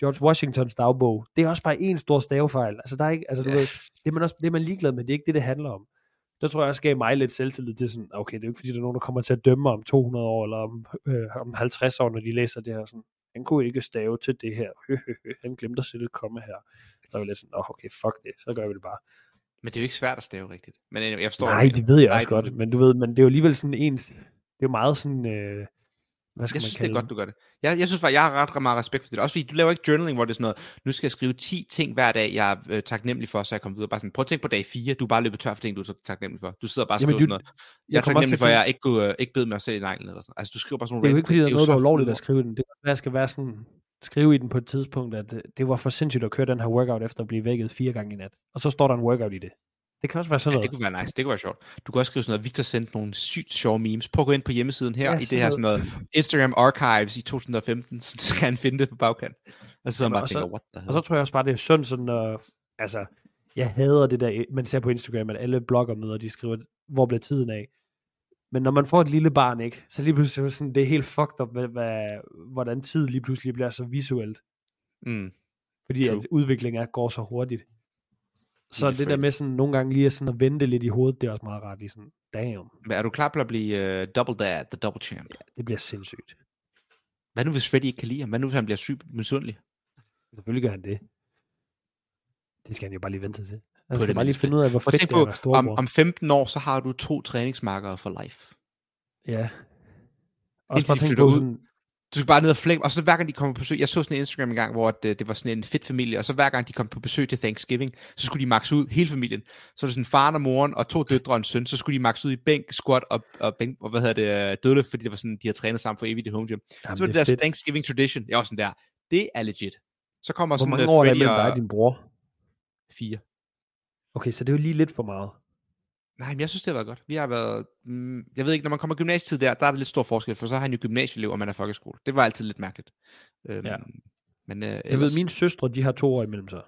George Washingtons dagbog. Det er også bare en stor stavefejl. Altså, der er ikke, altså, du Ja. ved, det er, man også, det er man ligeglad med, det er ikke det, det handler om. Der tror jeg også gav mig lidt selvtillid til sådan, okay, det er jo ikke fordi, der er nogen, der kommer til at dømme om 200 år, eller om, øh, om 50 år, når de læser det her sådan, han kunne ikke stave til det her, han glemte at sætte et komme her. Så er jeg lidt sådan, oh, okay, fuck det, så gør vi det bare. Men det er jo ikke svært at stave rigtigt. Men jeg forstår, Nej, det ved jeg også godt, men du ved, men det er jo alligevel sådan ens, det er jo meget sådan, øh, hvad skal jeg man synes, det er godt, du gør det. Jeg, jeg synes faktisk, jeg har ret, ret meget respekt for det. Også fordi du laver ikke journaling, hvor det er sådan noget, nu skal jeg skrive 10 ting hver dag, jeg er øh, taknemmelig for, så jeg kommer videre. Bare sådan, prøv at tænke på dag 4, du er bare løbet tør for ting, du er så taknemmelig for. Du sidder bare og skriver Jamen, sådan du- noget. Jeg er kommer også taknemmelig for, at jeg ikke, kunne, øh, ikke bed mig selv i neglen. Eller sådan. Altså, du skriver bare sådan Det er jo nogle ikke fordi, der er noget, der er ulovligt at skrive den. Det jeg skal være sådan, skrive i den på et tidspunkt, at øh, det var for sindssygt at køre den her workout efter at blive vækket fire gange i nat. Og så står der en workout i det. Det kan også være sådan Ja, noget. det kunne være nice. Det kunne være sjovt. Du kan også skrive sådan noget, Victor sendte nogle sygt sjove memes. Prøv at gå ind på hjemmesiden her, Ja, i det her sådan noget Instagram Archives i 2015, så kan han finde det på bagkant. Og så sidder man Jamen, bare og og så- tænker, what the hell? Og så tror jeg også bare, det er synd sådan, at, altså, jeg hader det der, man ser på Instagram, at alle bloggermøder, de skriver, hvor bliver tiden af? Men når man får et lille barn, ikke, så lige pludselig er det sådan, det er helt fucked up, hvad, hvad, hvordan tid lige pludselig bliver så visuelt. Mm. Fordi True. at udviklingen er, går så hurtigt. Så Helt det der med sådan, nogle gange lige sådan at vente lidt i hovedet, det er også meget rart. Lige sådan, damn, Men er du klar på at blive uh, double dad, the double champ? det bliver sindssygt. Hvad nu hvis Freddy ikke kan lide ham? Hvad nu hvis han bliver syg misundelig? Selvfølgelig gør han det. Det skal han jo bare lige vente til. Han skal det bare lige finde ud af, hvor fedt det er på, om, om 15 år, så har du to træningsmarkere for life. Ja. Også Indtil bare flytter på ud. sådan, Du skal bare ned og flække, og så hver gang de kommer på besøg, jeg så sådan en Instagram en gang, hvor det, det var sådan en fedt familie, og så hver gang de kom på besøg til Thanksgiving, så skulle de max ud, hele familien. Så var det sådan faren og moren og to døtre og en søn, så skulle de max ud i bænk, squat og, og, bænk, og hvad hedder det, dødløft, fordi det var sådan, de har trænet sammen for evigt i home gym. jamen, så var det, det er deres fedt. Thanksgiving tradition. Jeg var sådan der, det er legit. Så kommer Hvor sådan mange uh, år er mellem dig og din bror? fire. Okay, så det er jo lige lidt for meget. Nej, men jeg synes, det har været godt. Vi har været, mm, jeg ved ikke, når man kommer gymnasietid der, der er det lidt stor forskel, for så har han jo gymnasieelev, og man er folkeskole. Det var altid lidt mærkeligt. Øhm, Ja. Men øh, Jeg ellers, ved, mine søstre, de har to år imellem sig.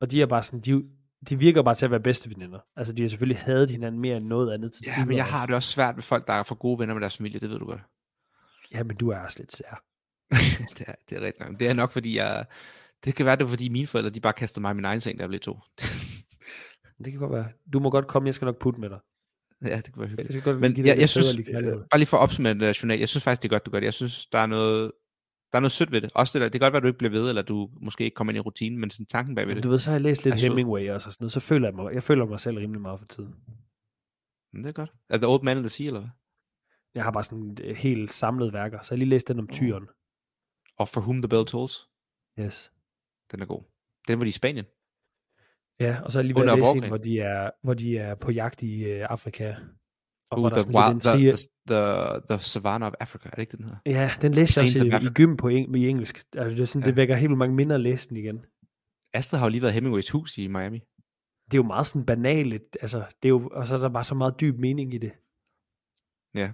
Og de er bare sådan, de, de virker bare til at være bedste veninder. Altså, de har selvfølgelig hadet hinanden mere end noget andet til Ja, men jeg har det også svært med folk, der er for gode venner med deres familie, det ved du godt. Ja, men du er også lidt sær. det, er, det er rigtigt nok. Det er nok, fordi jeg... Det kan være, det er, fordi mine forældre, de bare kastede mig i min egen seng, da jeg blev to. Det kan godt være. Du må godt komme, jeg skal nok putte med dig. ja, det kunne være hyggeligt. Jeg godt Men jeg, jeg synes, øh, kærlighed. bare lige for at opsummere det der journal, jeg synes faktisk, det er godt, du gør det. Jeg synes, der er noget, der er noget sødt ved det. Også det der, det kan godt være, at du ikke bliver ved, eller du måske ikke kommer ind i rutinen, men sådan tanken bag ved Men det, du ved, så har jeg læst lidt sød. Hemingway og sådan noget, så føler jeg mig, jeg føler mig selv rimelig meget for tiden. Men det er godt. Er The Old Man in the Sea, eller hvad? Jeg har bare sådan et helt samlet værker, så jeg lige læst den om tyren. Og For Whom the Bell Tolls. Yes. Den er god. Den var de i Spanien. Ja, og så er jeg lige ved Under læse en, hvor de, er, hvor de er på jagt i øh, Afrika. Og Uh, the, wild, the, the, the, the Savannah of Africa, er det ikke den her? Ja, den læste jeg også i, i gym på eng- i engelsk. Altså, det, er sådan, Ja. det vækker helt vildt mange minder at læse den igen. Astrid har jo lige været Hemingways hus i Miami. Det er jo meget sådan banalt, altså, det er jo, og så er der bare så meget dyb mening i det. Ja.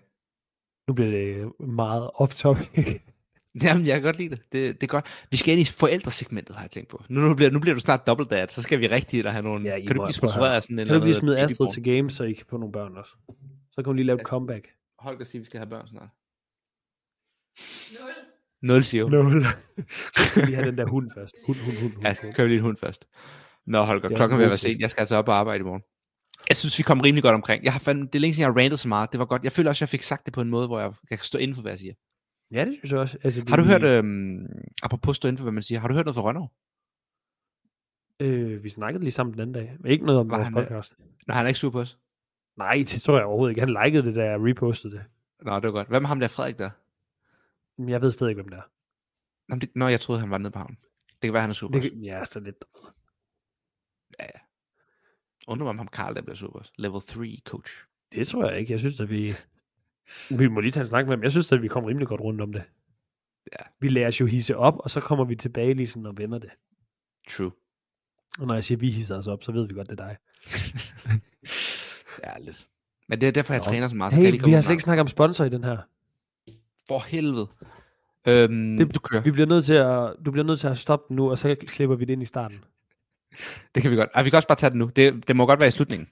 Nu bliver det meget off-topic. Jamen, jeg kan godt lide det. det. Det er godt. Vi skal ind i forældresegmentet, har jeg tænkt på. Nu, nu, bliver, nu bliver du snart double dad, så skal vi rigtig der have nogle... Ja, I kan du blive at høre. sponsoreret af sådan en kan du lige smide Astrid til games, så I kan få nogle børn også? Så kan hun lige lave et Ja. comeback. Holger siger, vi skal have børn snart. Nul. Nul siger Nul. Jeg skal lige have den der hund først. Hund, hund, hund, hund. Ja, køb lige en hund først. Nå, Holger, Det er klokken en vil god være sent. Jeg skal altså op og arbejde i morgen. Jeg synes, vi kom rimelig godt omkring. Jeg har fandme, det er længe siden, jeg har rantet så meget. Det var godt. Jeg føler også, jeg fik sagt det på en måde, hvor jeg, jeg kan stå inden for, hvad jeg siger. Ja, det synes jeg også. Altså, Har du vi- hørt, øhm, apropos stå inden for, hvad man siger, har du hørt noget fra Rønnow? Øh, vi snakkede lige sammen den anden dag. Men ikke noget om Var vores han, podcast. Nej, han er ikke sur på os. Nej, det tror jeg overhovedet ikke. Han likede det, da jeg repostede det. Nå, det var godt. Hvad med ham der, Frederik der? Jeg ved stadig ikke, hvem det er. Nå, det, nå jeg troede, han var nede på havnen. Det kan være, han er sur på Det, os. ja, så lidt. Undrer mig, om ham Karl, der bliver sur på os. Level 3 coach. Det tror jeg ikke. Jeg synes, at vi... Vi må lige tage en snak med ham. Jeg synes, at vi kom rimelig godt rundt om det. Ja. Vi lærer os jo hisse op, og så kommer vi tilbage lige sådan og vender det. True. Og når jeg siger, at vi hisser os op, så ved vi godt, det er dig. Ja, lidt. Men det er derfor, jeg Nå. træner så meget. så Hey, vi har slet ikke snakket om sponsor i den her. For helvede. Øhm, det, du kører. Vi bliver nødt til at, du bliver nødt til at stoppe den nu, og så klipper vi det ind i starten. Det kan vi godt. Ej, vi kan også bare tage den nu. Det, det må godt være i slutningen.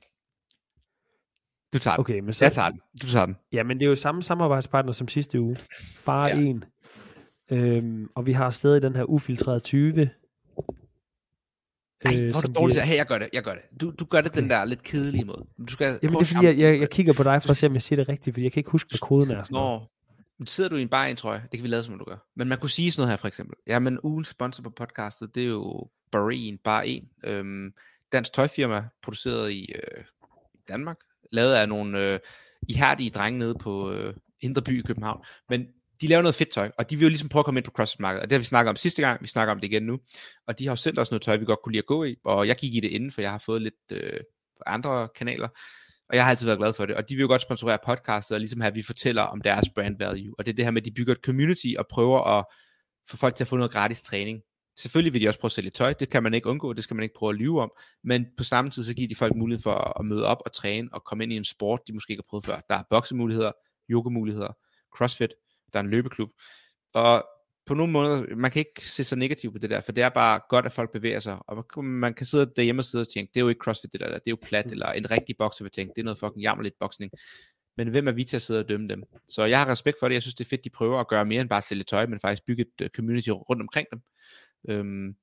Du tager den. Okay, men så, Jeg tager den. Du tager den. Ja, men det er jo samme samarbejdspartner som sidste uge. Bare Ja. ja. en. Øhm, og vi har stadig den her ufiltreret 20. Ej, hvor er det dårligt. de- Hey, jeg gør det, jeg gør det. Du, du gør det den der lidt kedelige måde. Du skal Jamen det er fordi, jeg, jeg, jeg kigger på dig for at se, om jeg siger det rigtigt, fordi jeg kan ikke huske, hvad koden er. Sådan. Nå, men sidder du i en bar i en trøje? Det kan vi lade som, du gør. Men man kunne sige sådan noget her for eksempel. Jamen, ugens sponsor på podcastet, det er jo Bareen, Bar 1. Øhm, dansk tøjfirma, produceret i øh, i Danmark. Lavet af nogle øh, ihærdige drenge nede på øh, Indre By i København. Men de laver noget fedt tøj, og de vil jo ligesom prøve at komme ind på CrossFit-markedet. Og det har vi snakket om sidste gang, vi snakker om det igen nu. Og de har jo selv også noget tøj, vi godt kunne lide at gå i. Og jeg gik i det inden, for jeg har fået lidt øh, på andre kanaler. Og jeg har altid været glad for det. Og de vil jo godt sponsorere podcastet, og ligesom have, at vi fortæller om deres brand value. Og det er det her med, at de bygger et community og prøver at få folk til at få noget gratis træning. Selvfølgelig vil de også prøve at sælge tøj, det kan man ikke undgå, det skal man ikke prøve at lyve om, men på samme tid så giver de folk mulighed for at- møde op og træne og komme ind i en sport, de måske ikke har prøvet før. Der er boksemuligheder, yogamuligheder, crossfit, der er en løbeklub, og på nogle måder, man kan ikke se så negativt på det der, for det er bare godt, at folk bevæger sig, og man- kan sidde derhjemme og sidde og tænke, det er jo ikke crossfit det der, det er jo plat, eller en rigtig bokser vil tænke, det er noget fucking jammerligt boksning. Men hvem er vi til at sidde og dømme dem? Så jeg har respekt for det, jeg synes det er fedt, de prøver at gøre mere end bare at sælge tøj, men faktisk bygge et øh, community rundt omkring dem. Øhm,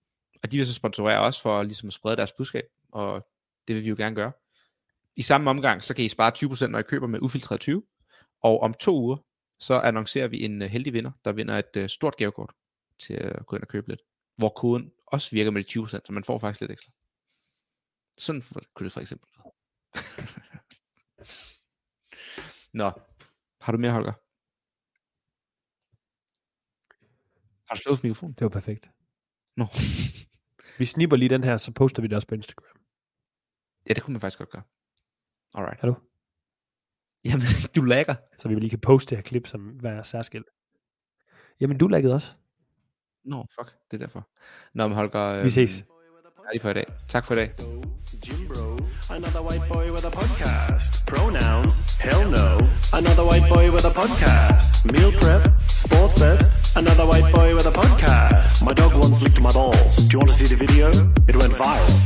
og de vil så sponsorere os for ligesom at sprede deres budskab, og det vil vi jo gerne gøre. I samme omgang, så kan I spare 20%, når I køber med ufiltreret 20, og om to uger, så annoncerer vi en øh, heldig vinder, der vinder et øh, stort gavekort til at gå ind og købe lidt, hvor koden også virker med de 20%, så man får faktisk lidt ekstra. Sådan for- kunne det for eksempel. Nå, har du mere, Holger? Har du slået mikrofonen? Det var perfekt. Nå. Vi snipper lige den her, så poster vi det også på Instagram. Ja, det kunne man faktisk godt gøre. Alright. Hallo? Jamen, du lagger. Så vi lige kan poste det her klip som hver særskilt. Jamen, du laggede også. Nå, fuck, det er derfor. Nå, men Holger, øhm, Vi ses. Færdig for i dag. For i. Jim Bro, another white boy with a podcast. Pronouns, hell no. Another white boy with a podcast. Meal prep, sports bet, another white boy with a podcast. My dog once licked my balls. Do you want to see the video? It went viral.